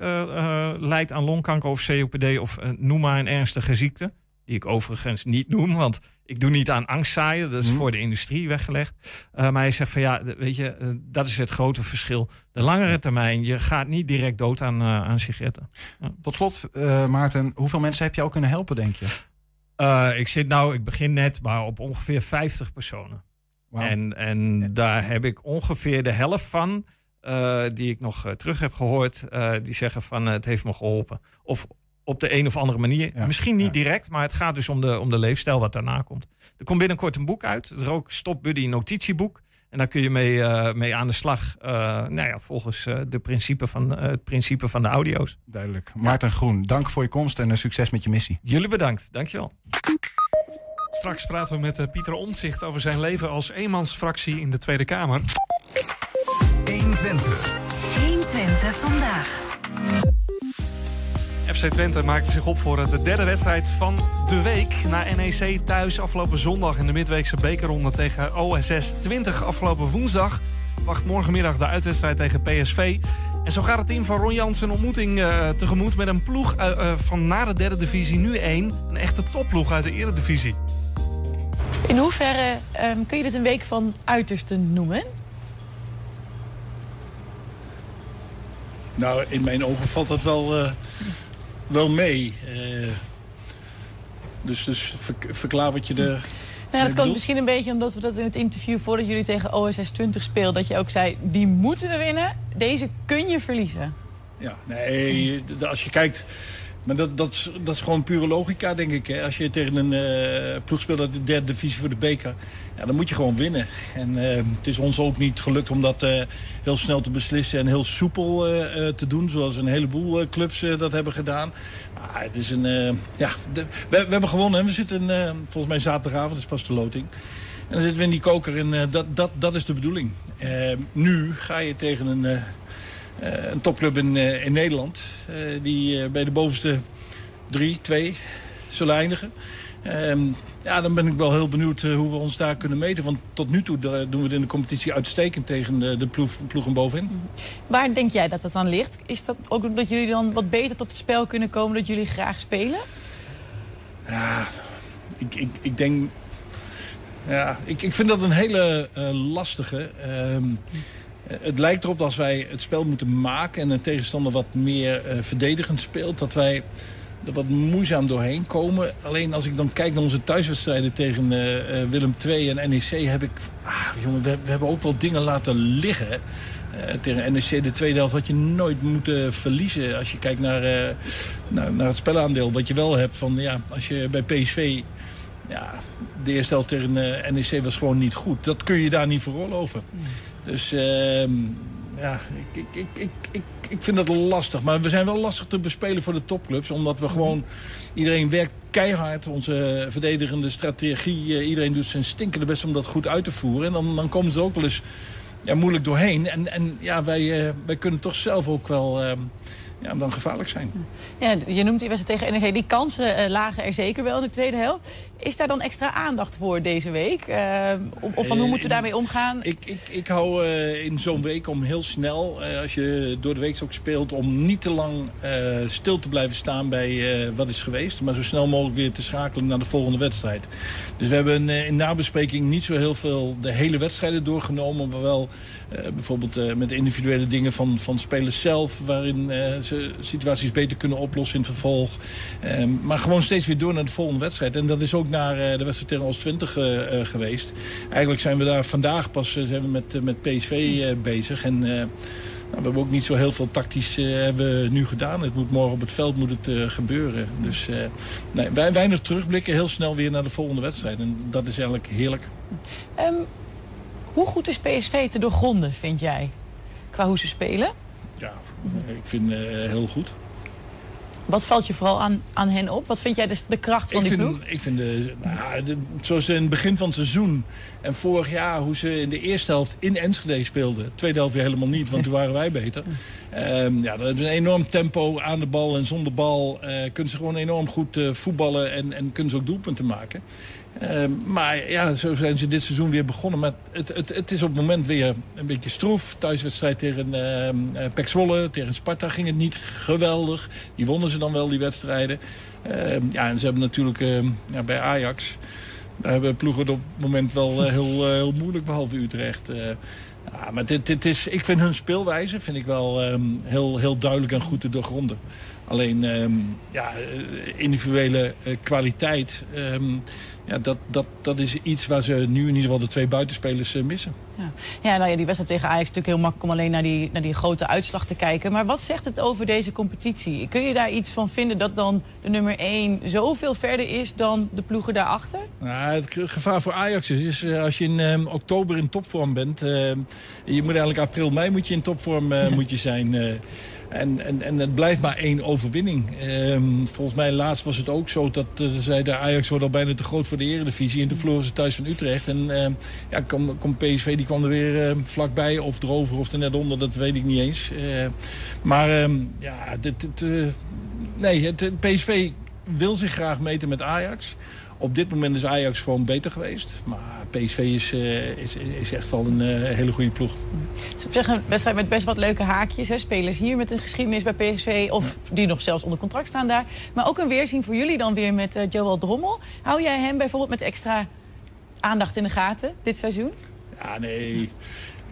lijdt aan longkanker of COPD of noem maar een ernstige ziekte. Die ik overigens niet noem, want ik doe niet aan angstzaaien. Dat is Mhm. voor de industrie weggelegd. Eh, maar hij zegt van ja, weet je, eh, dat is het grote verschil. De langere termijn, je gaat niet direct dood aan, eh, aan sigaretten. Tot slot, Maarten, hoeveel mensen heb je al kunnen helpen, denk je? Ik zit nou, ik begin net, maar op ongeveer 50 personen. En, en daar heb ik ongeveer de helft van, die ik nog terug heb gehoord, eh, die zeggen van het heeft me geholpen. Of op de een of andere manier. Ja, Misschien niet ja. direct, maar het gaat dus om de, om de leefstijl wat daarna komt. Er komt binnenkort een boek uit, het Rook Stop Buddy notitieboek. En daar kun je mee, eh, mee aan de slag. eh, nou ja, volgens eh, de principe van, eh, het principe van de audio's. Duidelijk. Maarten Groen, dank voor je komst en succes met je missie. Jullie bedankt. Dankjewel. Straks praten we met Pieter Omtzigt over zijn leven als eenmansfractie in de Tweede Kamer. 120. 120 vandaag. FC Twente maakte zich op voor eh, de derde wedstrijd van de week. Na NEC thuis afgelopen zondag in de midweekse bekerronde tegen OSS 20 afgelopen woensdag. Wacht morgenmiddag de uitwedstrijd tegen PSV. En zo gaat het team van Ron Jans een ontmoeting eh, tegemoet met een ploeg eh, van na de derde divisie nu één. Een echte topploeg uit de eredivisie. In hoeverre ehm, kun je dit een week van uitersten noemen? Nou, in mijn ogen valt dat wel, eh, wel mee. Eh, dus dus ver- verklaar wat je er. Nou, dat komt misschien een beetje omdat we dat in het interview voordat jullie tegen OSS 20 speelden, dat je ook zei, die moeten we winnen. Deze kun je verliezen. Ja, nee, als je kijkt. Maar dat, dat, is, dat is gewoon pure logica, denk ik. Hè. Als je tegen een eh, ploeg speelt uit de derde divisie voor de beker... Ja, dan moet je gewoon winnen. En eh, het is ons ook niet gelukt om dat eh, heel snel te beslissen... en heel soepel te doen, zoals een heleboel clubs dat hebben gedaan. Maar het is een... ja, we, we hebben gewonnen en we zitten volgens mij zaterdagavond, is pas de loting... En dan zitten we in die koker en dat, dat, dat is de bedoeling. Nu ga je tegen een, een topclub in, eh, in Nederland. eh, die eh, bij de bovenste drie, twee zullen eindigen. Ehm, ja, dan ben ik wel heel benieuwd eh, hoe we ons daar kunnen meten. Want tot nu toe eh, doen we het in de competitie uitstekend tegen de, de ploeg, ploegen bovenin. Waar denk jij dat dat dan ligt? Is dat ook omdat jullie dan wat beter tot het spel kunnen komen, dat jullie graag spelen? Ja, ik, ik, ik denk... Ja, ik, ik vind dat een hele eh, lastige. Ehm, eh, het lijkt erop dat als wij het spel moeten maken... en een tegenstander wat meer eh, verdedigend speelt... dat wij er wat moeizaam doorheen komen. Alleen als ik dan kijk naar onze thuiswedstrijden tegen eh, eh, Willem II en NEC... heb ik... Ah, jongen, we, hebben ook wel dingen laten liggen. tegen NEC de tweede helft had je nooit moeten verliezen. Als je kijkt naar, naar, het spelaandeel. Wat je wel hebt van, ja, als je bij PSV... Ja, de eerste helft tegen NEC was gewoon niet goed. Dat kun je daar niet veroorloven. Dus ehm, ja, ik, ik, ik, ik, ik, vind dat lastig. Maar we zijn wel lastig te bespelen voor de topclubs. Omdat we gewoon... Iedereen werkt keihard. Onze verdedigende strategie. eh, iedereen doet zijn stinkende best om dat goed uit te voeren. En dan, dan komen ze ook wel eens ja, moeilijk doorheen. En, en ja, wij, eh, wij kunnen toch zelf ook wel ehm, ja, dan gevaarlijk zijn. Ja, je noemt die wedstrijd tegen NEC. Die kansen eh, lagen er zeker wel in de tweede helft. Is daar dan extra aandacht voor deze week? Eh, of of van hoe moeten we daarmee omgaan? Ik, ik, ik hou eh, in zo'n week om heel snel, eh, als je door de week ook speelt... om niet te lang eh, stil te blijven staan bij eh, wat is geweest... maar zo snel mogelijk weer te schakelen naar de volgende wedstrijd. Dus we hebben eh, in nabespreking niet zo heel veel de hele wedstrijden doorgenomen... maar wel eh, bijvoorbeeld eh, met individuele dingen van, van spelers zelf... waarin eh, ze situaties beter kunnen oplossen in het vervolg. Eh, maar gewoon steeds weer door naar de volgende wedstrijd. En dat is ook naar eh, de wedstrijd tegen Oost 20 eh, eh, geweest. Eigenlijk zijn we daar vandaag pas zijn we met, met PSV bezig. En nou, we hebben ook niet zo heel veel tactisch hebben we nu gedaan. Het moet morgen op het veld moet het, gebeuren. Dus nee, wij, weinig terugblikken, heel snel weer naar de volgende wedstrijd. En dat is eigenlijk heerlijk. Ehm, hoe goed is PSV te doorgronden, vind jij? Qua hoe ze spelen? Ja, ik vind eh, heel goed. Wat valt je vooral aan, aan hen op? Wat vind jij dus de kracht van ik die vind, ploeg? Ik vind de, nou, de- zoals in het begin van het seizoen en vorig jaar... hoe ze in de eerste helft in Enschede speelden. Tweede helft weer helemaal niet, want toen waren wij beter. Ehm, ja, hebben ze een enorm tempo aan de bal en zonder bal. eh kunnen ze gewoon enorm goed eh, voetballen en, en kunnen ze ook doelpunten maken. Ehm, maar ja, zo zijn ze dit seizoen weer begonnen. Maar het, het, het is op het moment weer een beetje stroef. Thuiswedstrijd tegen eh, Pek Zwolle, tegen Sparta ging het niet geweldig. Die wonnen ze dan wel, die wedstrijden. Ja, en ze hebben natuurlijk ja, bij Ajax... Daar hebben ploegen op het moment wel heel, heel moeilijk, behalve Utrecht. Ja, maar dit, dit is, ik vind hun speelwijze vind ik wel ehm, heel, heel duidelijk en goed te doorgronden. Alleen ehm, ja, eh, individuele eh, kwaliteit. ehm, ja, dat, dat, dat is iets waar ze nu in ieder geval de twee buitenspelers eh, missen. Ja, ja nou ja, die wedstrijd tegen Ajax is natuurlijk heel makkelijk om alleen naar die, naar die grote uitslag te kijken. Maar wat zegt het over deze competitie? Kun je daar iets van vinden dat dan de nummer 1 zoveel verder is dan de ploegen daarachter? Nou, het ge- gevaar voor Ajax is, is eh, als je in eh, oktober in topvorm bent. eh, je moet eigenlijk april, mei moet je in topvorm moet je zijn. En, en, en het blijft maar één overwinning. Ehm, volgens mij laatst was het ook zo dat uh, Ajax wordt al bijna te groot voor de eredivisie. En toen verloren ze thuis van Utrecht. En ehm, ja, kom, kom PSV die kwam er weer ehm, vlakbij of erover of er net onder. Dat weet ik niet eens. Eh, maar ja, dit, eh, nee, het PSV wil zich graag meten met Ajax. Op dit moment is Ajax gewoon beter geweest. Maar PSV is, eh, is, is echt wel een eh, hele goede ploeg. Het is op zich een wedstrijd met best wat leuke haakjes. Hè? Spelers hier met een geschiedenis bij PSV. Of die nog zelfs onder contract staan daar. Maar ook een weerzien voor jullie dan weer met eh, Joel Drommel. Hou jij hem bijvoorbeeld met extra aandacht in de gaten dit seizoen? Ja, nee.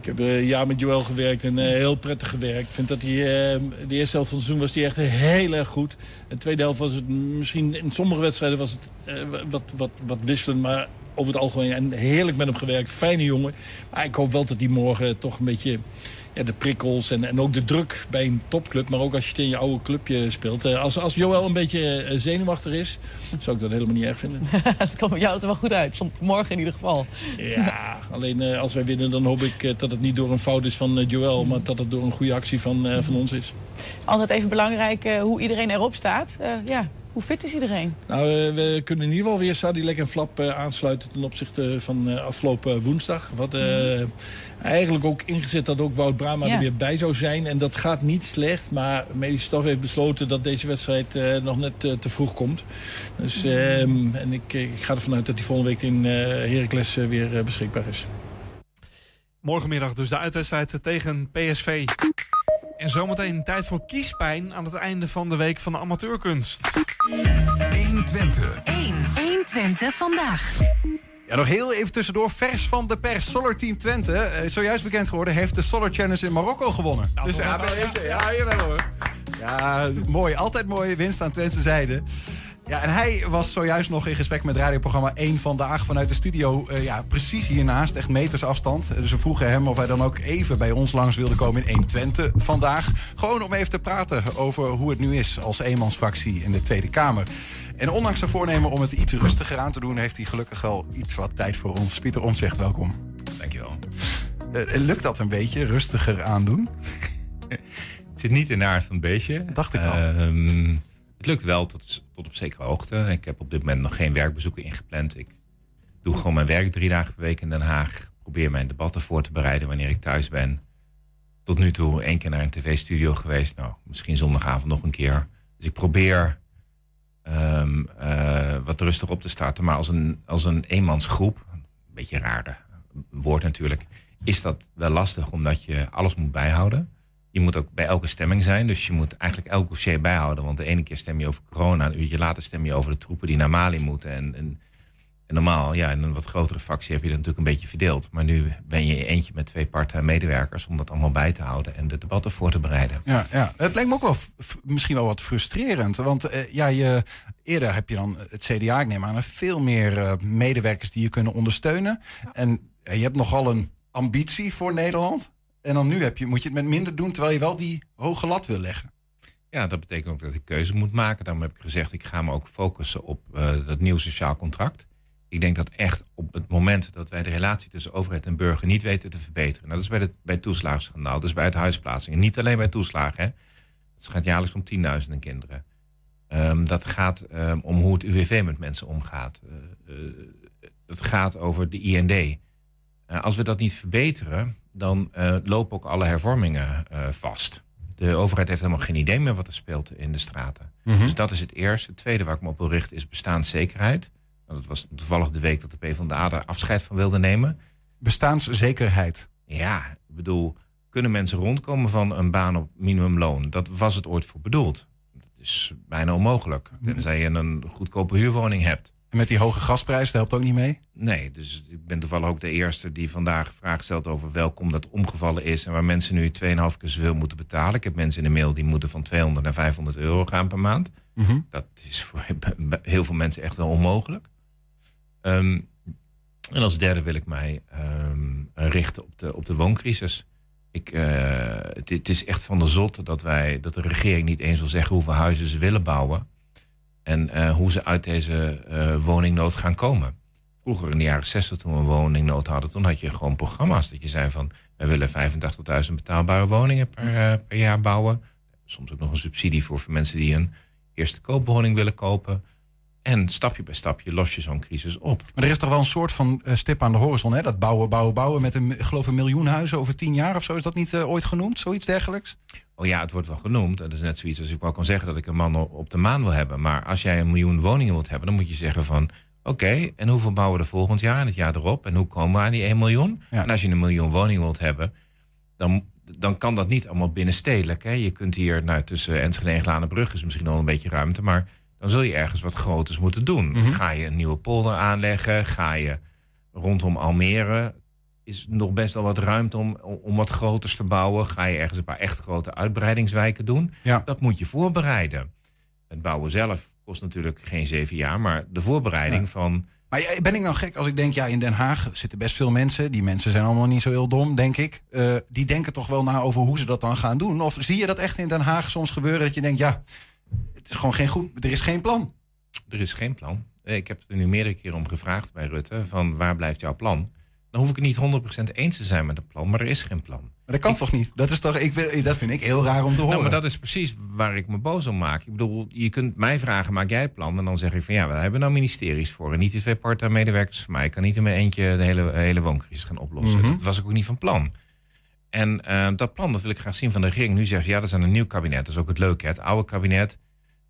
Ik heb eh, een jaar met Joël gewerkt en eh, heel prettig gewerkt. Ik vind dat hij, eh, de eerste helft van het seizoen was hij echt heel erg goed. De tweede helft was het misschien, in sommige wedstrijden was het wat, wat, wat wisselend. Maar over het algemeen en heerlijk met hem gewerkt. Fijne jongen. Maar ik hoop wel dat hij morgen toch een beetje ja, de prikkels en, en ook de druk bij een topclub. Maar ook als je het in je oude clubje speelt. Eh, als, als Joël een beetje eh, zenuwachtig is, zou ik dat helemaal niet erg vinden. dat komt jou er wel goed uit. Van morgen in ieder geval. Ja, alleen eh, als wij winnen dan hoop ik dat het niet door een fout is van Joël. Maar dat het door een goede actie van, van ons is. Altijd even belangrijk hoe iedereen erop staat. Ja, hoe fit is iedereen? Nou, eh, we kunnen in ieder geval weer Sadilek en Flap eh, aansluiten ten opzichte van eh, afgelopen woensdag. Wat eh, eigenlijk ook ingezet dat ook Wout Brama Ja. er weer bij zou zijn. En dat gaat niet slecht, maar medische staf heeft besloten dat deze wedstrijd eh, nog net te vroeg komt. Dus, ehm, en ik, ik ga ervan uit dat die volgende week in eh Heracles weer beschikbaar is. Morgenmiddag dus de uitwedstrijd tegen PSV. En zometeen tijd voor kiespijn aan het einde van de week van de amateurkunst. 120. 1. 120 vandaag. Ja, nog heel even tussendoor, vers van de pers. Solar Team Twente, eh, zojuist bekend geworden, heeft de Solar Challenge in Marokko gewonnen. dus toch ja, wel, deze, ja, jawel hoor. Ja, mooi. Altijd mooie winst aan Twentse zijde. Ja, en hij was zojuist nog in gesprek met radioprogramma 1 vandaag vanuit de studio. eh, ja, precies hiernaast, echt meters afstand. Dus we vroegen hem of hij dan ook even bij ons langs wilde komen in 120 vandaag. Gewoon om even te praten over hoe het nu is als eenmansfractie in de Tweede Kamer. En ondanks zijn voornemen om het iets rustiger aan te doen, heeft hij gelukkig wel iets wat tijd voor ons. Pieter Omtzigt, welkom. Dankjewel. Eh, lukt dat een beetje, rustiger aandoen? Het zit niet in de aard van het beestje. Dacht ik al. Ehm, het lukt wel tot, tot op zekere hoogte. Ik heb op dit moment nog geen werkbezoeken ingepland. Ik doe gewoon mijn werk drie dagen per week in Den Haag. Probeer mijn debatten voor te bereiden wanneer ik thuis ben. Tot nu toe één keer naar een tv-studio geweest. Nou, misschien zondagavond nog een keer. Dus ik probeer ehm, eh, wat rustig op te starten. Maar als een, als een eenmansgroep, een beetje raar woord natuurlijk, is dat wel lastig omdat je alles moet bijhouden. Je moet ook bij elke stemming zijn. Dus je moet eigenlijk elk dossier bijhouden. Want de ene keer stem je over corona. Een uurtje later stem je over de troepen die naar Mali moeten. En, en, en normaal, ja, in een wat grotere fractie heb je dat natuurlijk een beetje verdeeld. Maar nu ben je eentje met twee part-time medewerkers om dat allemaal bij te houden en de debatten voor te bereiden. Ja, ja, het lijkt me ook wel misschien wel wat frustrerend. Want eh, ja, je, eerder heb je dan het CDA, ik neem aan, veel meer eh, medewerkers die je kunnen ondersteunen. En eh, je hebt nogal een ambitie voor Nederland. En dan nu heb je, moet je het met minder doen, terwijl je wel die hoge lat wil leggen. Ja, dat betekent ook dat ik keuze moet maken. Daarom heb ik gezegd, ik ga me ook focussen op eh, dat nieuw sociaal contract. Ik denk dat echt op het moment dat wij de relatie tussen overheid en burger niet weten te verbeteren. Nou, dat is bij, de, bij het toeslagenschandaal, dat is bij het huisplaatsing. En niet alleen bij toeslagen. Het gaat jaarlijks om tienduizenden kinderen. Ehm, dat gaat ehm, om hoe het UWV met mensen omgaat. Eh, eh, het gaat over de IND. Als we dat niet verbeteren, dan eh, lopen ook alle hervormingen eh, vast. De overheid heeft helemaal geen idee meer wat er speelt in de straten. Mhm. Dus dat is het eerste. Het tweede waar ik me op wil richten is bestaanszekerheid. Nou, dat was toevallig de week dat de PvdA daar afscheid van wilde nemen. Bestaanszekerheid. Ja, ik bedoel, kunnen mensen rondkomen van een baan op minimumloon? Dat was het ooit voor bedoeld. Dat is bijna onmogelijk. Tenzij je een goedkope huurwoning hebt. En met die hoge gasprijs, dat helpt ook niet mee? Nee, dus ik ben toevallig ook de eerste die vandaag vraag stelt over welkom dat omgevallen is en waar mensen nu 2,5 keer zoveel moeten betalen. Ik heb mensen in de mail die moeten van 200 naar 500 euro gaan per maand. Mhm. Dat is voor heel veel mensen echt wel onmogelijk. Ehm, en als derde wil ik mij ehm, richten op de, op de wooncrisis. Ik, eh, het, het is echt van de zotte dat, wij, dat de regering niet eens wil zeggen hoeveel huizen ze willen bouwen. En eh, hoe ze uit deze eh, woningnood gaan komen. Vroeger in de jaren 60 toen we een woningnood hadden, toen had je gewoon programma's. Dat je zei van, wij willen 85.000 betaalbare woningen per, eh, per jaar bouwen. Soms ook nog een subsidie voor, voor mensen die een eerste koopwoning willen kopen. En stapje bij stapje los je zo'n crisis op. Maar er is toch wel een soort van eh, stip aan de horizon, hè? Dat bouwen, bouwen, bouwen met een, geloof een miljoen huizen over tien jaar of zo. Is dat niet eh, ooit genoemd? Zoiets dergelijks? Oh ja, het wordt wel genoemd. Dat is net zoiets als ik wel kan zeggen dat ik een man op de maan wil hebben. Maar als jij een miljoen woningen wilt hebben, dan moet je zeggen van... Oké, en hoeveel bouwen we er volgend jaar en het jaar erop? En hoe komen we aan die 1 miljoen? En als je een miljoen woningen wilt hebben, dan, dan kan dat niet allemaal binnenstedelijk. Hè? Je kunt hier, nou, tussen Enschede en Glanenbrug is misschien al een beetje ruimte... maar dan zul je ergens wat groters moeten doen. Ga je een nieuwe polder aanleggen? Ga je rondom Almere is nog best wel wat ruimte om, om wat groters te bouwen. Ga je ergens een paar echt grote uitbreidingswijken doen. Ja. Dat moet je voorbereiden. Het bouwen zelf kost natuurlijk geen zeven jaar, maar de voorbereiding Ja. van. Maar ben ik nou gek als ik denk, ja, in Den Haag zitten best veel mensen. Die mensen zijn allemaal niet zo heel dom, denk ik. Eh, die denken toch wel na over hoe ze dat dan gaan doen. Of zie je dat echt in Den Haag soms gebeuren dat je denkt, ja, het is gewoon geen goed, er is geen plan. Er is geen plan. Eh, Ik heb het er nu meerdere keren om gevraagd bij Rutte: van waar blijft jouw plan? Dan hoef ik het niet 100% eens te zijn met het plan, maar er is geen plan. Maar dat kan toch niet? Dat, is toch, ik, dat vind ik heel raar om te horen. Nou, maar dat is precies waar ik me boos om maak. Ik bedoel, je kunt mij vragen, maak jij het plan? En dan zeg ik van ja, we hebben nou ministeries voor. En niet die twee part-time medewerkers van mij. Ik kan niet in mijn eentje de hele, hele wooncrisis gaan oplossen. Mhm. Dat was ik ook niet van plan. En eh, dat plan, dat wil ik graag zien van de regering. Nu zeggen ze, ja, dat is een nieuw kabinet. Dat is ook het leuke. hè. Het oude kabinet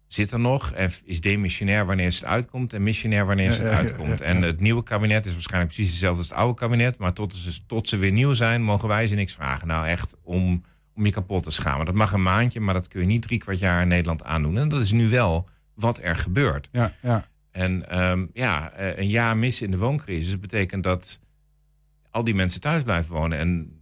zit er nog en is demissionair wanneer het uitkomt... en missionair wanneer het uitkomt. En het nieuwe kabinet is waarschijnlijk precies hetzelfde als het oude kabinet... maar tot ze, tot ze weer nieuw zijn, mogen wij ze niks vragen. Nou, echt om, om je kapot te schamen. Dat mag een maandje, maar dat kun je niet drie kwart jaar in Nederland aandoen. En dat is nu wel wat er gebeurt. Ja, ja. En ehm, ja, eh, een jaar missen in de wooncrisis betekent dat al die mensen thuis blijven wonen. En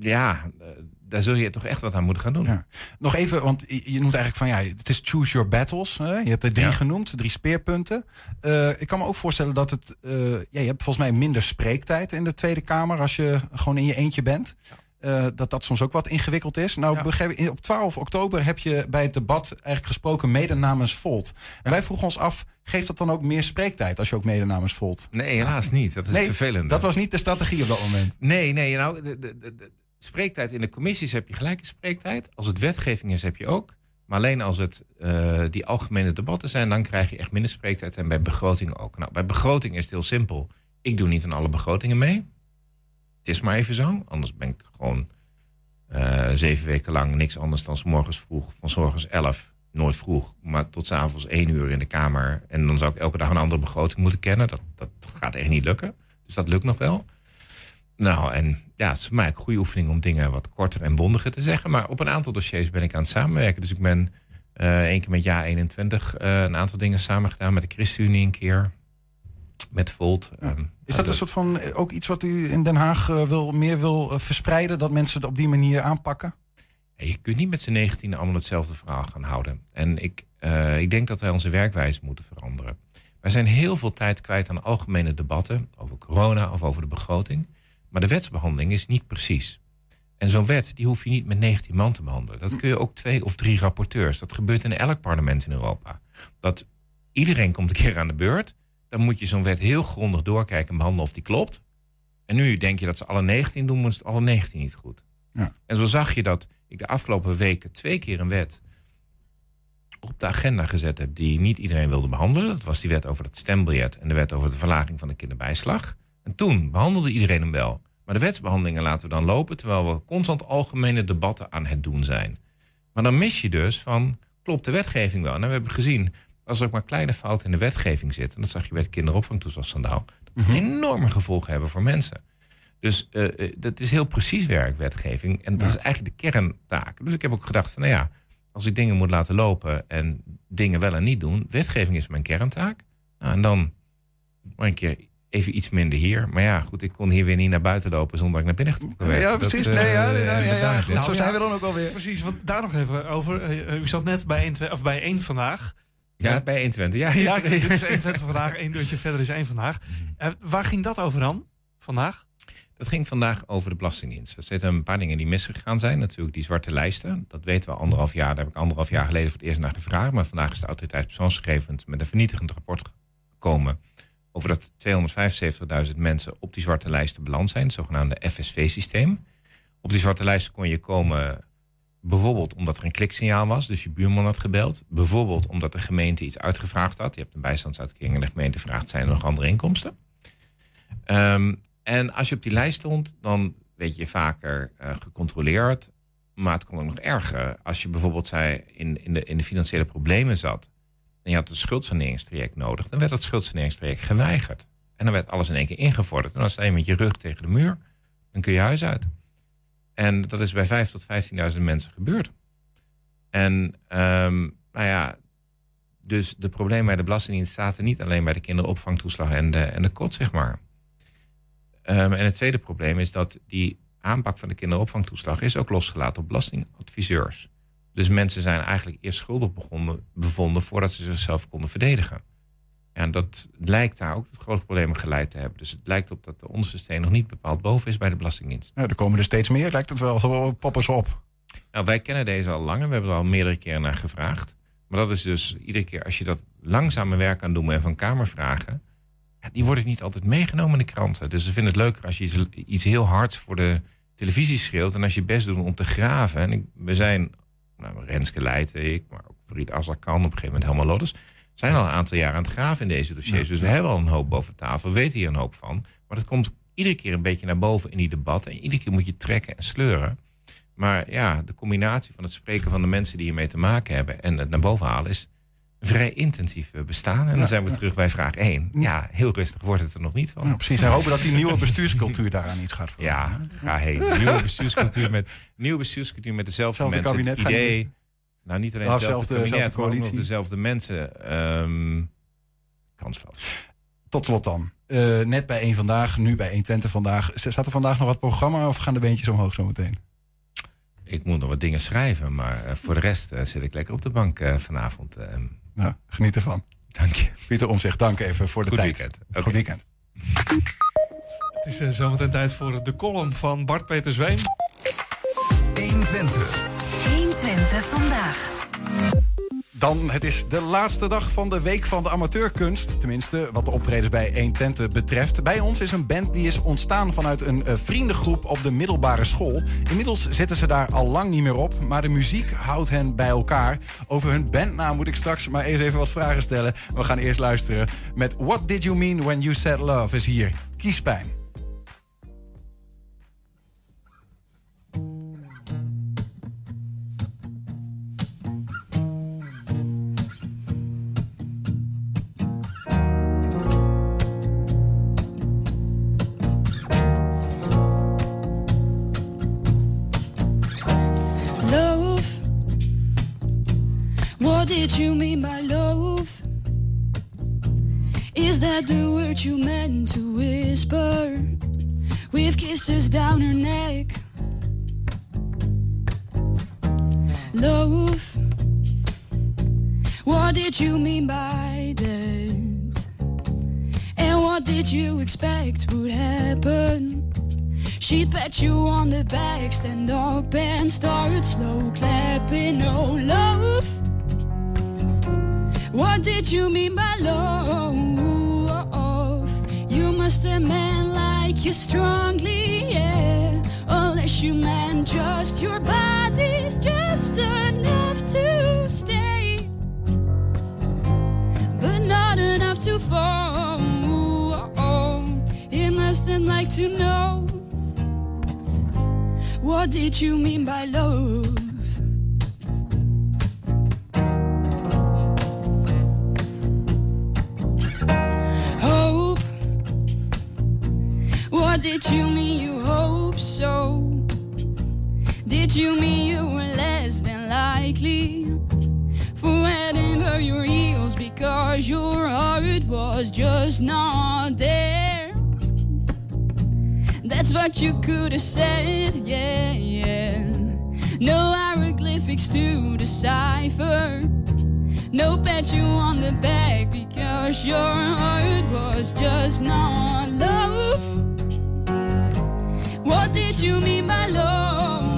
ja, eh, daar zul je toch echt wat aan moeten gaan doen. Ja. Nog even, want je noemt eigenlijk van ja, het is choose your battles. Hè? Je hebt er drie Ja. genoemd, drie speerpunten. Eh, ik kan me ook voorstellen dat het. eh, ja, je hebt volgens mij minder spreektijd in de Tweede Kamer als je gewoon in je eentje bent. Dat dat soms ook wat ingewikkeld is. Nou, Ja. op 12 oktober heb je bij het debat eigenlijk gesproken mede namens Volt. En wij vroegen ons af, geeft dat dan ook meer spreektijd als je ook mede namens Volt? Nee, helaas niet. Dat is Nee, vervelende. Dat was niet de strategie op dat moment. Nee, nee, nou, de, de, de spreektijd in de commissies heb je gelijke spreektijd. Als het wetgeving is, heb je ook. Maar alleen als het eh, die algemene debatten zijn, dan krijg je echt minder spreektijd. En bij begroting ook. Nou, bij begroting is het heel simpel. Ik doe niet aan alle begrotingen mee. Het is maar even zo. Anders ben ik gewoon eh, zeven weken lang niks anders dan morgens vroeg, van 's morgens 11, nooit vroeg, maar tot 's avonds 1 uur in de Kamer. En dan zou ik elke dag een andere begroting moeten kennen. Dat, dat gaat echt niet lukken. Dus dat lukt nog wel. Nou, en ja, het is voor mij een goede oefening om dingen wat korter en bondiger te zeggen. Maar op een aantal dossiers ben ik aan het samenwerken. Dus ik ben eh één keer met Ja 21 eh, een aantal dingen samen gedaan. Met de ChristenUnie een keer. Met Volt. ehm, Is dat een soort van eh, ook iets wat u in Den Haag wil, meer wil verspreiden? Dat mensen het op die manier aanpakken? Ja, Je kunt niet met z'n 19 allemaal hetzelfde verhaal gaan houden. En ik, ik denk dat wij onze werkwijze moeten veranderen. Wij zijn heel veel tijd kwijt aan algemene debatten over corona of over de begroting. Maar de wetsbehandeling is niet precies. En zo'n wet die hoef je niet met 19 man te behandelen. Dat kun je ook twee of drie rapporteurs. Dat gebeurt in elk parlement in Europa. Dat iedereen komt een keer aan de beurt. Dan moet je zo'n wet heel grondig doorkijken en behandelen of die klopt. En nu denk je dat ze alle 19 doen, maar het alle 19 niet goed. Ja. En zo zag je dat ik de afgelopen weken twee keer een wet op de agenda gezet heb die niet iedereen wilde behandelen. Dat was die wet over het stembiljet en de wet over de verlaging van de kinderbijslag. En toen behandelde iedereen hem wel. Maar de wetsbehandelingen laten we dan lopen, terwijl we constant algemene debatten aan het doen zijn. Maar dan mis je dus van, klopt de wetgeving wel? Nou, we hebben gezien, als er ook maar kleine fouten in de wetgeving zitten, en dat zag je bij het kinderopvangtoeslagschandaal, dat kan enorme gevolgen hebben voor mensen. Dus eh, eh, dat is heel precies werk, wetgeving. En dat is eigenlijk de kerntaak. Dus ik heb ook gedacht van, nou ja, als ik dingen moet laten lopen en dingen wel en niet doen, wetgeving is mijn kerntaak. Nou, en dan maar een keer even iets minder hier. Maar ja, goed, ik kon hier weer niet naar buiten lopen zonder dat ik naar binnen getrokken werd. Ja, Dat, precies. eh, Nee, ja, ja, ja, ja, goed, ja. zo zijn we dan ook alweer. Precies, want daar nog even over. Eh, U zat net bij één, twee- of bij één vandaag. Ja, bij 120. Ja, Ja, dit is 120 vandaag. Eén deurtje verder is één vandaag. Eh, waar ging dat over dan? Vandaag? Dat ging vandaag over de Belastingdienst. Er zitten een paar dingen die misgegaan zijn. Natuurlijk die zwarte lijsten. Dat weten we anderhalf jaar. Daar heb ik anderhalf jaar geleden voor het eerst naar gevraagd. Maar vandaag is de autoriteit persoonsgegevens met een vernietigend rapport gekomen. Over dat 275.000 mensen op die zwarte lijsten beland zijn. Het zogenaamde FSV-systeem. Op die zwarte lijsten kon je komen bijvoorbeeld omdat er een kliksignaal was. Dus je buurman had gebeld. Bijvoorbeeld omdat de gemeente iets uitgevraagd had. Je hebt een bijstandsuitkering en de gemeente vraagt zijn er nog andere inkomsten. Ehm, en als je op die lijst stond, dan werd je vaker eh, gecontroleerd. Maar het kon ook nog erger. Als je bijvoorbeeld zei in, in, de, in de financiële problemen zat. En je had een schuldsaneringstraject nodig. dan werd dat schuldsaneringstraject geweigerd. En dan werd alles in één keer ingevorderd. En dan sta je met je rug tegen de muur. Dan kun je huis uit. En dat is bij 5.000 tot 15.000 mensen gebeurd. En ehm, nou ja, dus de problemen bij de Belastingdienst zaten niet alleen bij de kinderopvangtoeslag en de, en de kot, zeg maar. Ehm, en het tweede probleem is dat die aanpak van de kinderopvangtoeslag is ook losgelaten op belastingadviseurs. Dus mensen zijn eigenlijk eerst schuldig begonnen, bevonden voordat ze zichzelf konden verdedigen. En dat lijkt daar ook tot grote problemen geleid te hebben. Dus het lijkt op dat de onderste steen nog niet bepaald boven is bij de Belastingdienst. Er komen er steeds meer, lijkt het wel. Zo poppen ze op. Nou, wij kennen deze al langer. We hebben er al meerdere keren naar gevraagd. Maar dat is dus iedere keer als je dat langzame werk aan doen en van Kamervragen. Ja, die worden niet altijd meegenomen in de kranten. Dus ze vinden het leuker als je iets, iets heel hards voor de televisie schreeuwt. En als je best doet om te graven. En ik, we zijn, nou, Renske Leijten, ik, maar ook Farid Azarkan, op een gegeven moment helemaal Lotus. Zijn al een aantal jaar aan het graven in deze dossiers. Dus we hebben al een hoop boven tafel. We weten hier een hoop van. Maar dat komt iedere keer een beetje naar boven in die debat. En iedere keer moet je trekken en sleuren. Maar ja, de combinatie van het spreken van de mensen die hiermee te maken hebben en het naar boven halen is vrij intensief eh, bestaan. En dan zijn we terug bij vraag 1. Ja, heel rustig wordt het er nog niet van. Ja, precies. En hopen dat die nieuwe bestuurscultuur daaraan iets gaat veranderen. Ja, ga heen. Nieuwe bestuurscultuur met, nieuwe bestuurscultuur met dezelfde Hetzelfde mensen. kabinet, Het idee, nou niet alleen Nou, hetzelfde zelfde- kabinet, zelfde maar ook nog dezelfde mensen. Ehm kansloos. Tot slot dan. Eh, net bij één vandaag, nu bij 120 vandaag. Z- Staat er vandaag nog wat programma of gaan de beentjes omhoog zometeen? Ik moet nog wat dingen schrijven, maar eh, voor de rest zit ik lekker op de bank vanavond. Nou, geniet ervan. Dank je. Pieter Omzicht, dank even voor de Goed tijd. weekend. Goed weekend. Het is eh, zometeen tijd voor de column van Bart Peter Zweem. 120. 120 vandaag. Dan, het is de laatste dag van de Week van de Amateurkunst. Tenminste, wat de optredens bij 120 betreft. Bij ons is een band die is ontstaan vanuit een eh, vriendengroep op de middelbare school. Inmiddels zitten ze daar al lang niet meer op, maar de muziek houdt hen bij elkaar. Over hun bandnaam moet ik straks maar eens even wat vragen stellen. We gaan eerst luisteren met What Did You Mean When You Said Love is hier. Kiespijn. Start slow clapping. Oh, love. What did you mean by love? You must have meant like you strongly, yeah. Unless you meant just your body's just enough to stay, but not enough to fall. It must have like to know. What did you mean by love? Hope. What did you mean you hope so? Did you mean you were less than likely for Edinburgh your heels because your heart was just not there? That's what you could have said, yeah, yeah. No hieroglyphics to decipher. No pat you on the back because your heart was just not love. What did you mean by love?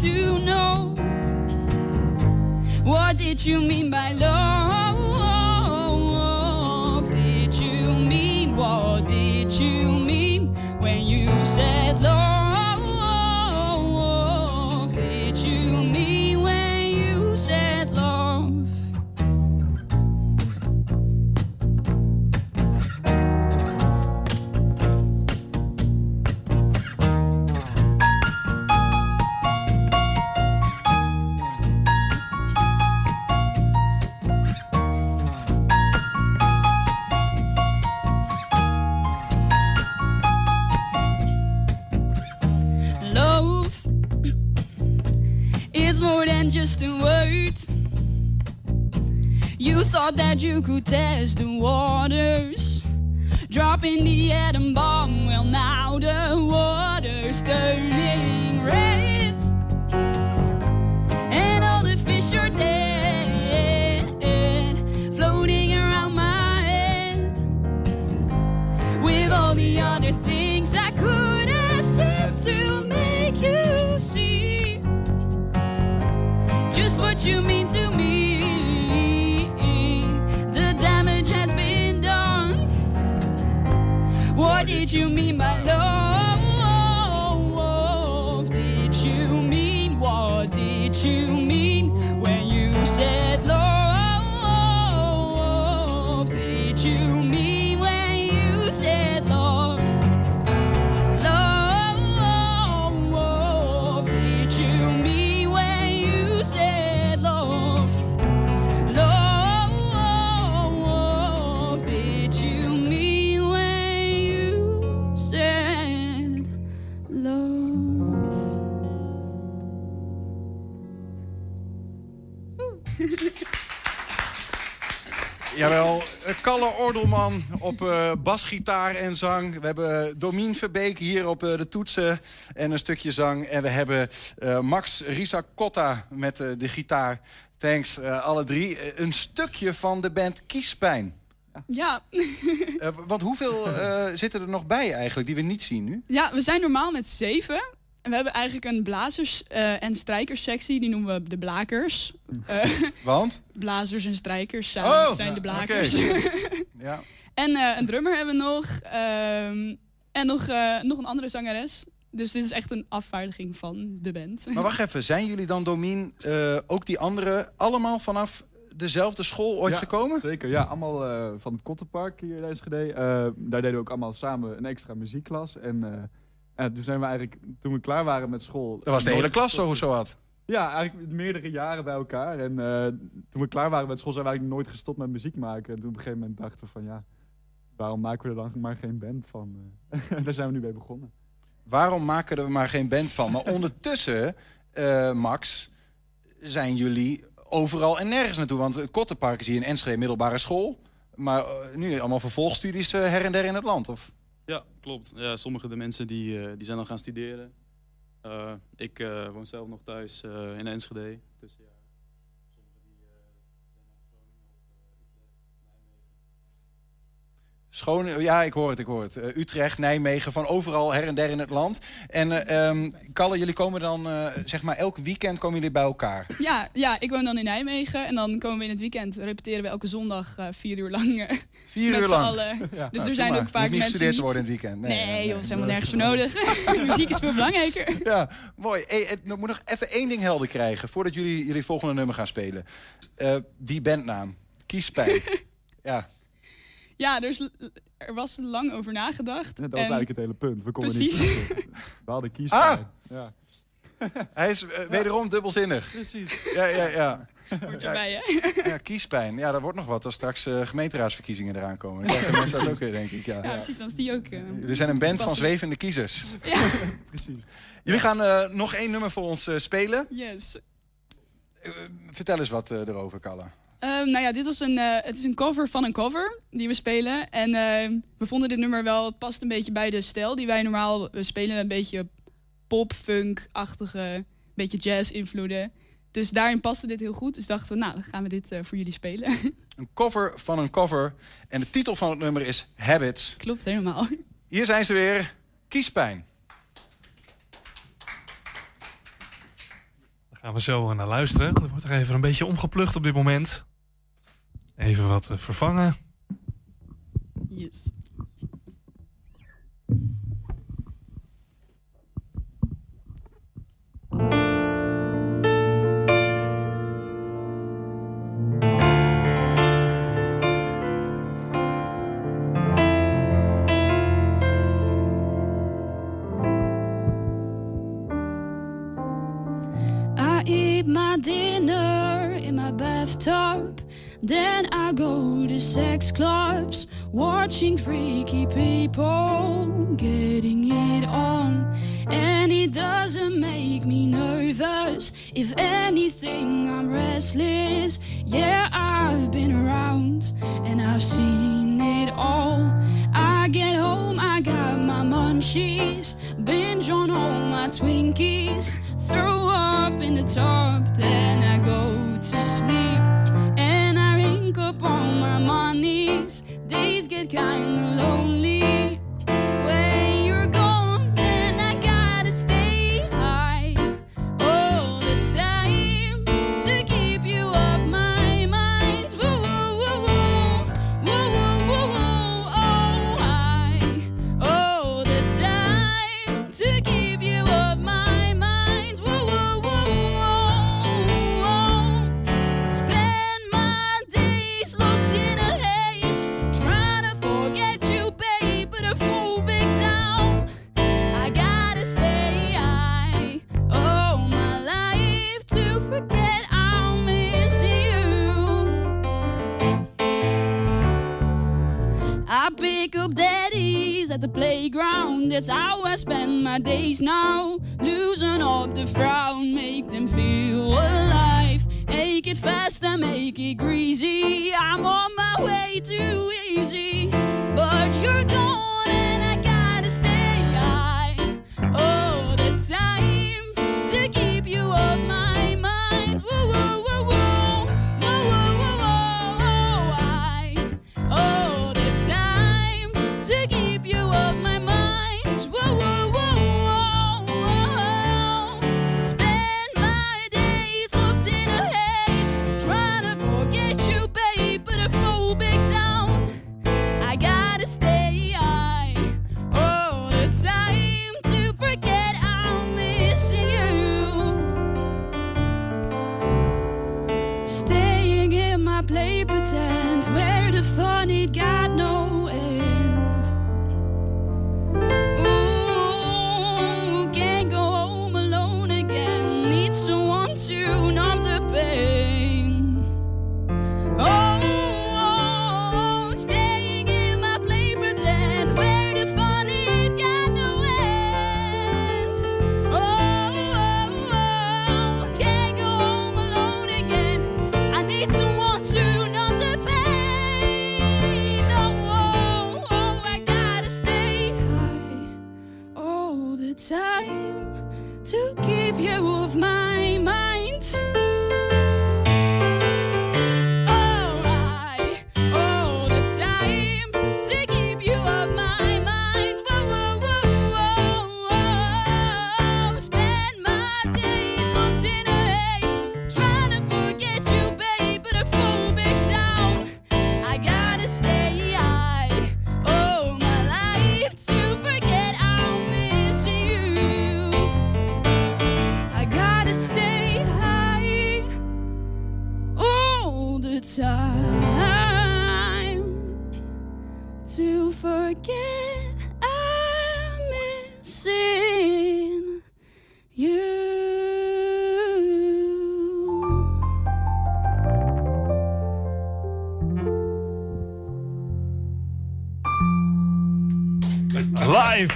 To know what did you mean by love? Thought that you could test the waters, dropping the atom bomb. Well, now the water's turning red, and all the fish are dead, floating around my head with all the other things I could have said to make you see just what you mean to did you mean by Kalle Ordelman op eh, basgitaar en zang. We hebben Domien Verbeek hier op eh, de toetsen en een stukje zang. En we hebben eh, Max Risacotta met eh, de gitaar. Thanks, eh, alle drie. Eh, een stukje van de band Kiespijn. Ja. Eh, want hoeveel eh, zitten er nog bij eigenlijk die we niet zien nu? ja, we zijn normaal met zeven. En we hebben eigenlijk een blazers- eh, en strijkerssectie. Die noemen we de blakers. Eh, Want? blazers en strijkers samen Oh, zijn de blakers. Ja. En eh, een drummer hebben we nog. ehm, en nog, eh, nog een andere zangeres. Dus dit is echt een afvaardiging van de band. Maar wacht even, zijn jullie dan, Domien, eh, ook die anderen allemaal vanaf dezelfde school ooit Ja, gekomen? Zeker, ja. Allemaal eh, van het Kottenpark hier in Enschede. Eh, daar deden we ook allemaal samen een extra muziekklas. En eh, ja, toen zijn we eigenlijk, toen we klaar waren met school... Dat was de hele klas zo, zo had. Ja, eigenlijk meerdere jaren bij elkaar. En eh, toen we klaar waren met school zijn we eigenlijk nooit gestopt met muziek maken. En toen op een gegeven moment dachten we van ja, waarom maken we er dan maar geen band van? eh? en daar zijn we nu mee begonnen. Waarom maken we er maar geen band van? Maar ondertussen, eh, Max, zijn jullie overal en nergens naartoe. Want het Kottenpark is hier in Enschede middelbare school. Maar eh, nu allemaal vervolgstudies eh, her en der in het land, of? Ja, klopt. Ja, sommige de mensen die, eh, die zijn al gaan studeren. Eh, ik eh, woon zelf nog thuis in Enschede. Dus ja. Schoon, ja, ik hoor het, ik hoor het. Eh, Utrecht, Nijmegen, van overal her en der in het land. En ehm, Kalle, jullie komen dan, eh, zeg maar, elk weekend komen jullie bij elkaar. Ja, ja, ik woon dan in Nijmegen. En dan komen we in het weekend, repeteren we elke zondag vier uur lang. Vier met uur lang. allen. Ja. Dus Nou, er zijn doe ook vaak niet mensen gestudeerd niet... te worden in het weekend. Nee, Nee, joh, nee, is helemaal nergens voor nodig. Muziek is veel belangrijker. Ja, mooi. Hey, het moet nog even één ding helder krijgen... voordat jullie jullie volgende nummer gaan spelen. Die bandnaam, Kiespijn. ja, Ja, er, is, er was lang over nagedacht. Ja, dat was En- eigenlijk het hele punt. We konden Precies. niet. We hadden kies. Ah! Ja. hij is eh, wederom dubbelzinnig. Precies. Ja, ja, ja. Hoort erbij, hè? Ja, kiespijn. Ja, dat wordt nog wat als straks eh, gemeenteraadsverkiezingen eraan komen. Dan krijgen mensen dat ook weer, denk ik. Ja. Ja, precies, dan is die ook... eh, Jullie zijn een band van zwevende kiezers. Ja. Precies. Jullie gaan eh, nog één nummer voor ons eh, spelen. Yes. Vertel eens wat eh, erover, Kalle. Ehm, nou ja, dit was een, eh, het is een cover van een cover die we spelen. En ehm, we vonden dit nummer wel, het past een beetje bij de stijl die wij normaal we spelen. Een beetje pop, funk-achtige, beetje jazz-invloeden. Dus daarin paste dit heel goed. Dus dachten we, nou, dan gaan we dit eh, voor jullie spelen. Een cover van een cover. En de titel van het nummer is Habits. Klopt helemaal. Hier zijn ze weer. Kiespijn. Daar gaan we zo naar luisteren. Er wordt er even een beetje omgeplucht op dit moment. Even wat eh, vervangen. Yes. I eat my dinner in my bathtub. Then I go to sex clubs, watching freaky people getting it on. And it doesn't make me nervous. If anything, I'm restless. Yeah, I've been around and I've seen it all. I get home, I got my munchies, binge on all my Twinkies, throw up in the tub, then I go to sleep. Rink up on my money's. Days get kinda lonely. Pick up daddies at the playground. That's how I spend my days now. Losing up the frown, make them feel alive. Make it faster, make it greasy. I'm on my way too easy, but you're gone and I gotta stay high all the time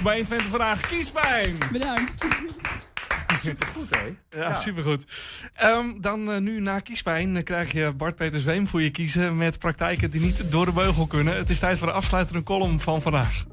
bij 120 vandaag. Kiespijn. Bedankt. supergoed, hè? Ja, Ja. supergoed. Ehm, dan eh, nu na kiespijn eh, krijg je Bart Peter Zweem voor je kiezen... met praktijken die niet door de beugel kunnen. Het is tijd voor de afsluitende column van vandaag.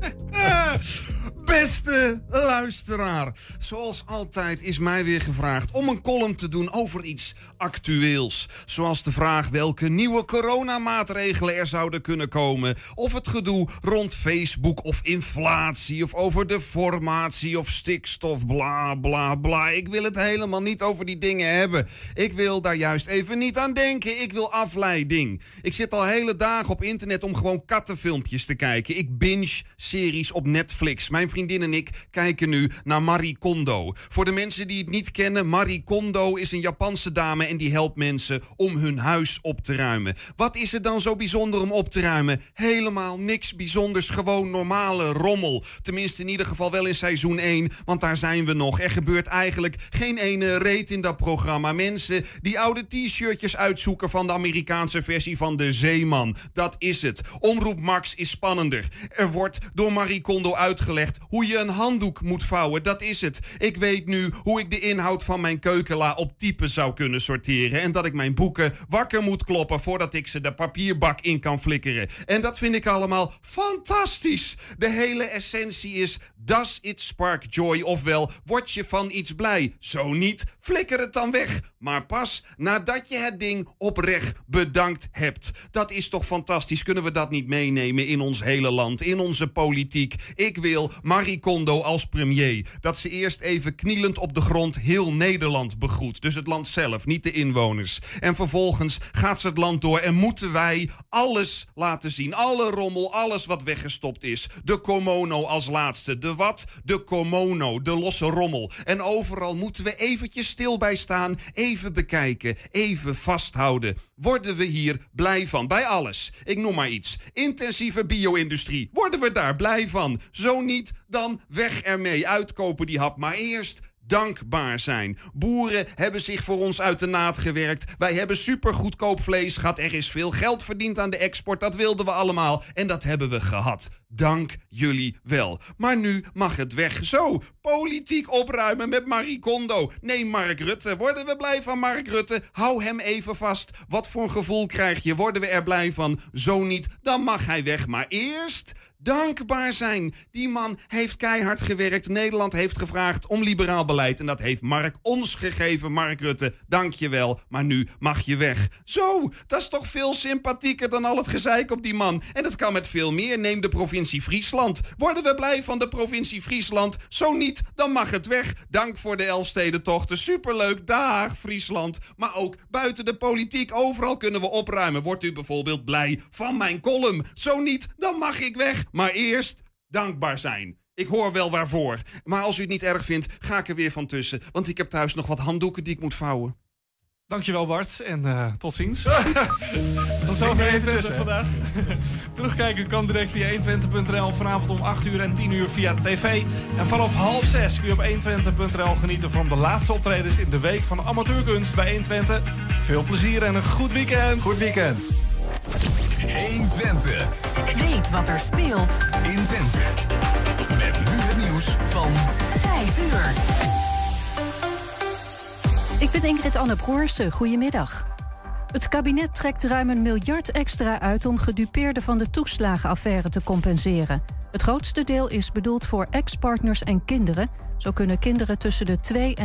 Beste luisteraar, zoals altijd is mij weer gevraagd om een column te doen over iets actueels. Zoals de vraag welke nieuwe coronamaatregelen er zouden kunnen komen. Of het gedoe rond Facebook of inflatie of over de formatie of stikstof, bla bla bla. Ik wil het helemaal niet over die dingen hebben. Ik wil daar juist even niet aan denken. Ik wil afleiding. Ik zit al hele dagen op internet om gewoon kattenfilmpjes te kijken. Ik binge series op Netflix. Mijn vriendin en ik kijken nu naar Marie Kondo. Voor de mensen die het niet kennen, Marie Kondo is een Japanse dame en die helpt mensen om hun huis op te ruimen. Wat is er dan zo bijzonder om op te ruimen? Helemaal niks bijzonders, gewoon normale rommel. Tenminste in ieder geval wel in seizoen 1, want daar zijn we nog. Er gebeurt eigenlijk geen ene reet in dat programma. Mensen die oude t-shirtjes uitzoeken van de Amerikaanse versie van de Zeeman. Dat is het. Omroep Max is spannender. Er wordt door Marie Kondo uitgelegd hoe je een handdoek moet vouwen. Dat is het. Ik weet nu hoe ik de inhoud van mijn keukenla op type zou kunnen sorteren. En dat ik mijn boeken wakker moet kloppen voordat ik ze de papierbak in kan flikkeren. En dat vind ik allemaal fantastisch. De hele essentie is Does it spark joy? Ofwel, word je van iets blij? Zo niet, flikker het dan weg. Maar pas nadat je het ding oprecht bedankt hebt. Dat is toch fantastisch? Kunnen we dat niet meenemen in ons hele land, in onze politiek? Ik wil Marie Kondo als premier. Dat ze eerst even knielend op de grond heel Nederland begroet. Dus het land zelf, niet de inwoners. En vervolgens gaat ze het land door en moeten wij alles laten zien. Alle rommel, alles wat weggestopt is. De Komono als laatste. De wat? De Komono, de losse rommel. En overal moeten we eventjes stil bij staan, even bekijken, even vasthouden. Worden we hier blij van? Bij alles. Ik noem maar iets. Intensieve bio-industrie. Worden we daar blij van? Zo niet, dan weg ermee. Uitkopen die hap. Maar eerst dankbaar zijn. Boeren hebben zich voor ons uit de naad gewerkt. Wij hebben supergoedkoop vlees gehad. Er is veel geld verdiend aan de export. Dat wilden we allemaal. En dat hebben we gehad. Dank jullie wel. Maar nu mag het weg. Zo, politiek opruimen met Marie Kondo. Nee, Mark Rutte. Worden we blij van Mark Rutte? Hou hem even vast. Wat voor gevoel krijg je? Worden we er blij van? Zo niet, dan mag hij weg. Maar eerst dankbaar zijn. Die man heeft keihard gewerkt. Nederland heeft gevraagd om liberaal beleid. En dat heeft Mark ons gegeven, Mark Rutte. Dank je wel, maar nu mag je weg. Zo, dat is toch veel sympathieker dan al het gezeik op die man. En dat kan met veel meer. Neem de provincie Friesland. Worden we blij van de provincie Friesland? Zo niet, dan mag het weg. Dank voor de Elfstedentochten. Superleuk, dag Friesland. Maar ook buiten de politiek, overal kunnen we opruimen. Wordt u bijvoorbeeld blij van mijn column? Zo niet, dan mag ik weg. Maar eerst dankbaar zijn. Ik hoor wel waarvoor. Maar als u het niet erg vindt, ga ik er weer van tussen. Want ik heb thuis nog wat handdoeken die ik moet vouwen. Dankjewel Bart en eh, tot ziens. tot zover even 120 tussen, vandaag. Terugkijken kan direct via 120.nl. Vanavond om 8 uur en 10 uur via tv. En vanaf half 6 kun je op 120.nl genieten van de laatste optredens in de week van amateurkunst bij 120. Veel plezier en een goed weekend. Goed weekend. 120. Weet wat er speelt in Twente. Met nu het nieuws van 5 uur. Ik ben Ingrid Anne Broersen. Goedemiddag. Het kabinet trekt ruim een miljard extra uit om gedupeerden van de toeslagenaffaire te compenseren. Het grootste deel is bedoeld voor ex-partners en kinderen. Zo kunnen kinderen tussen de 2 en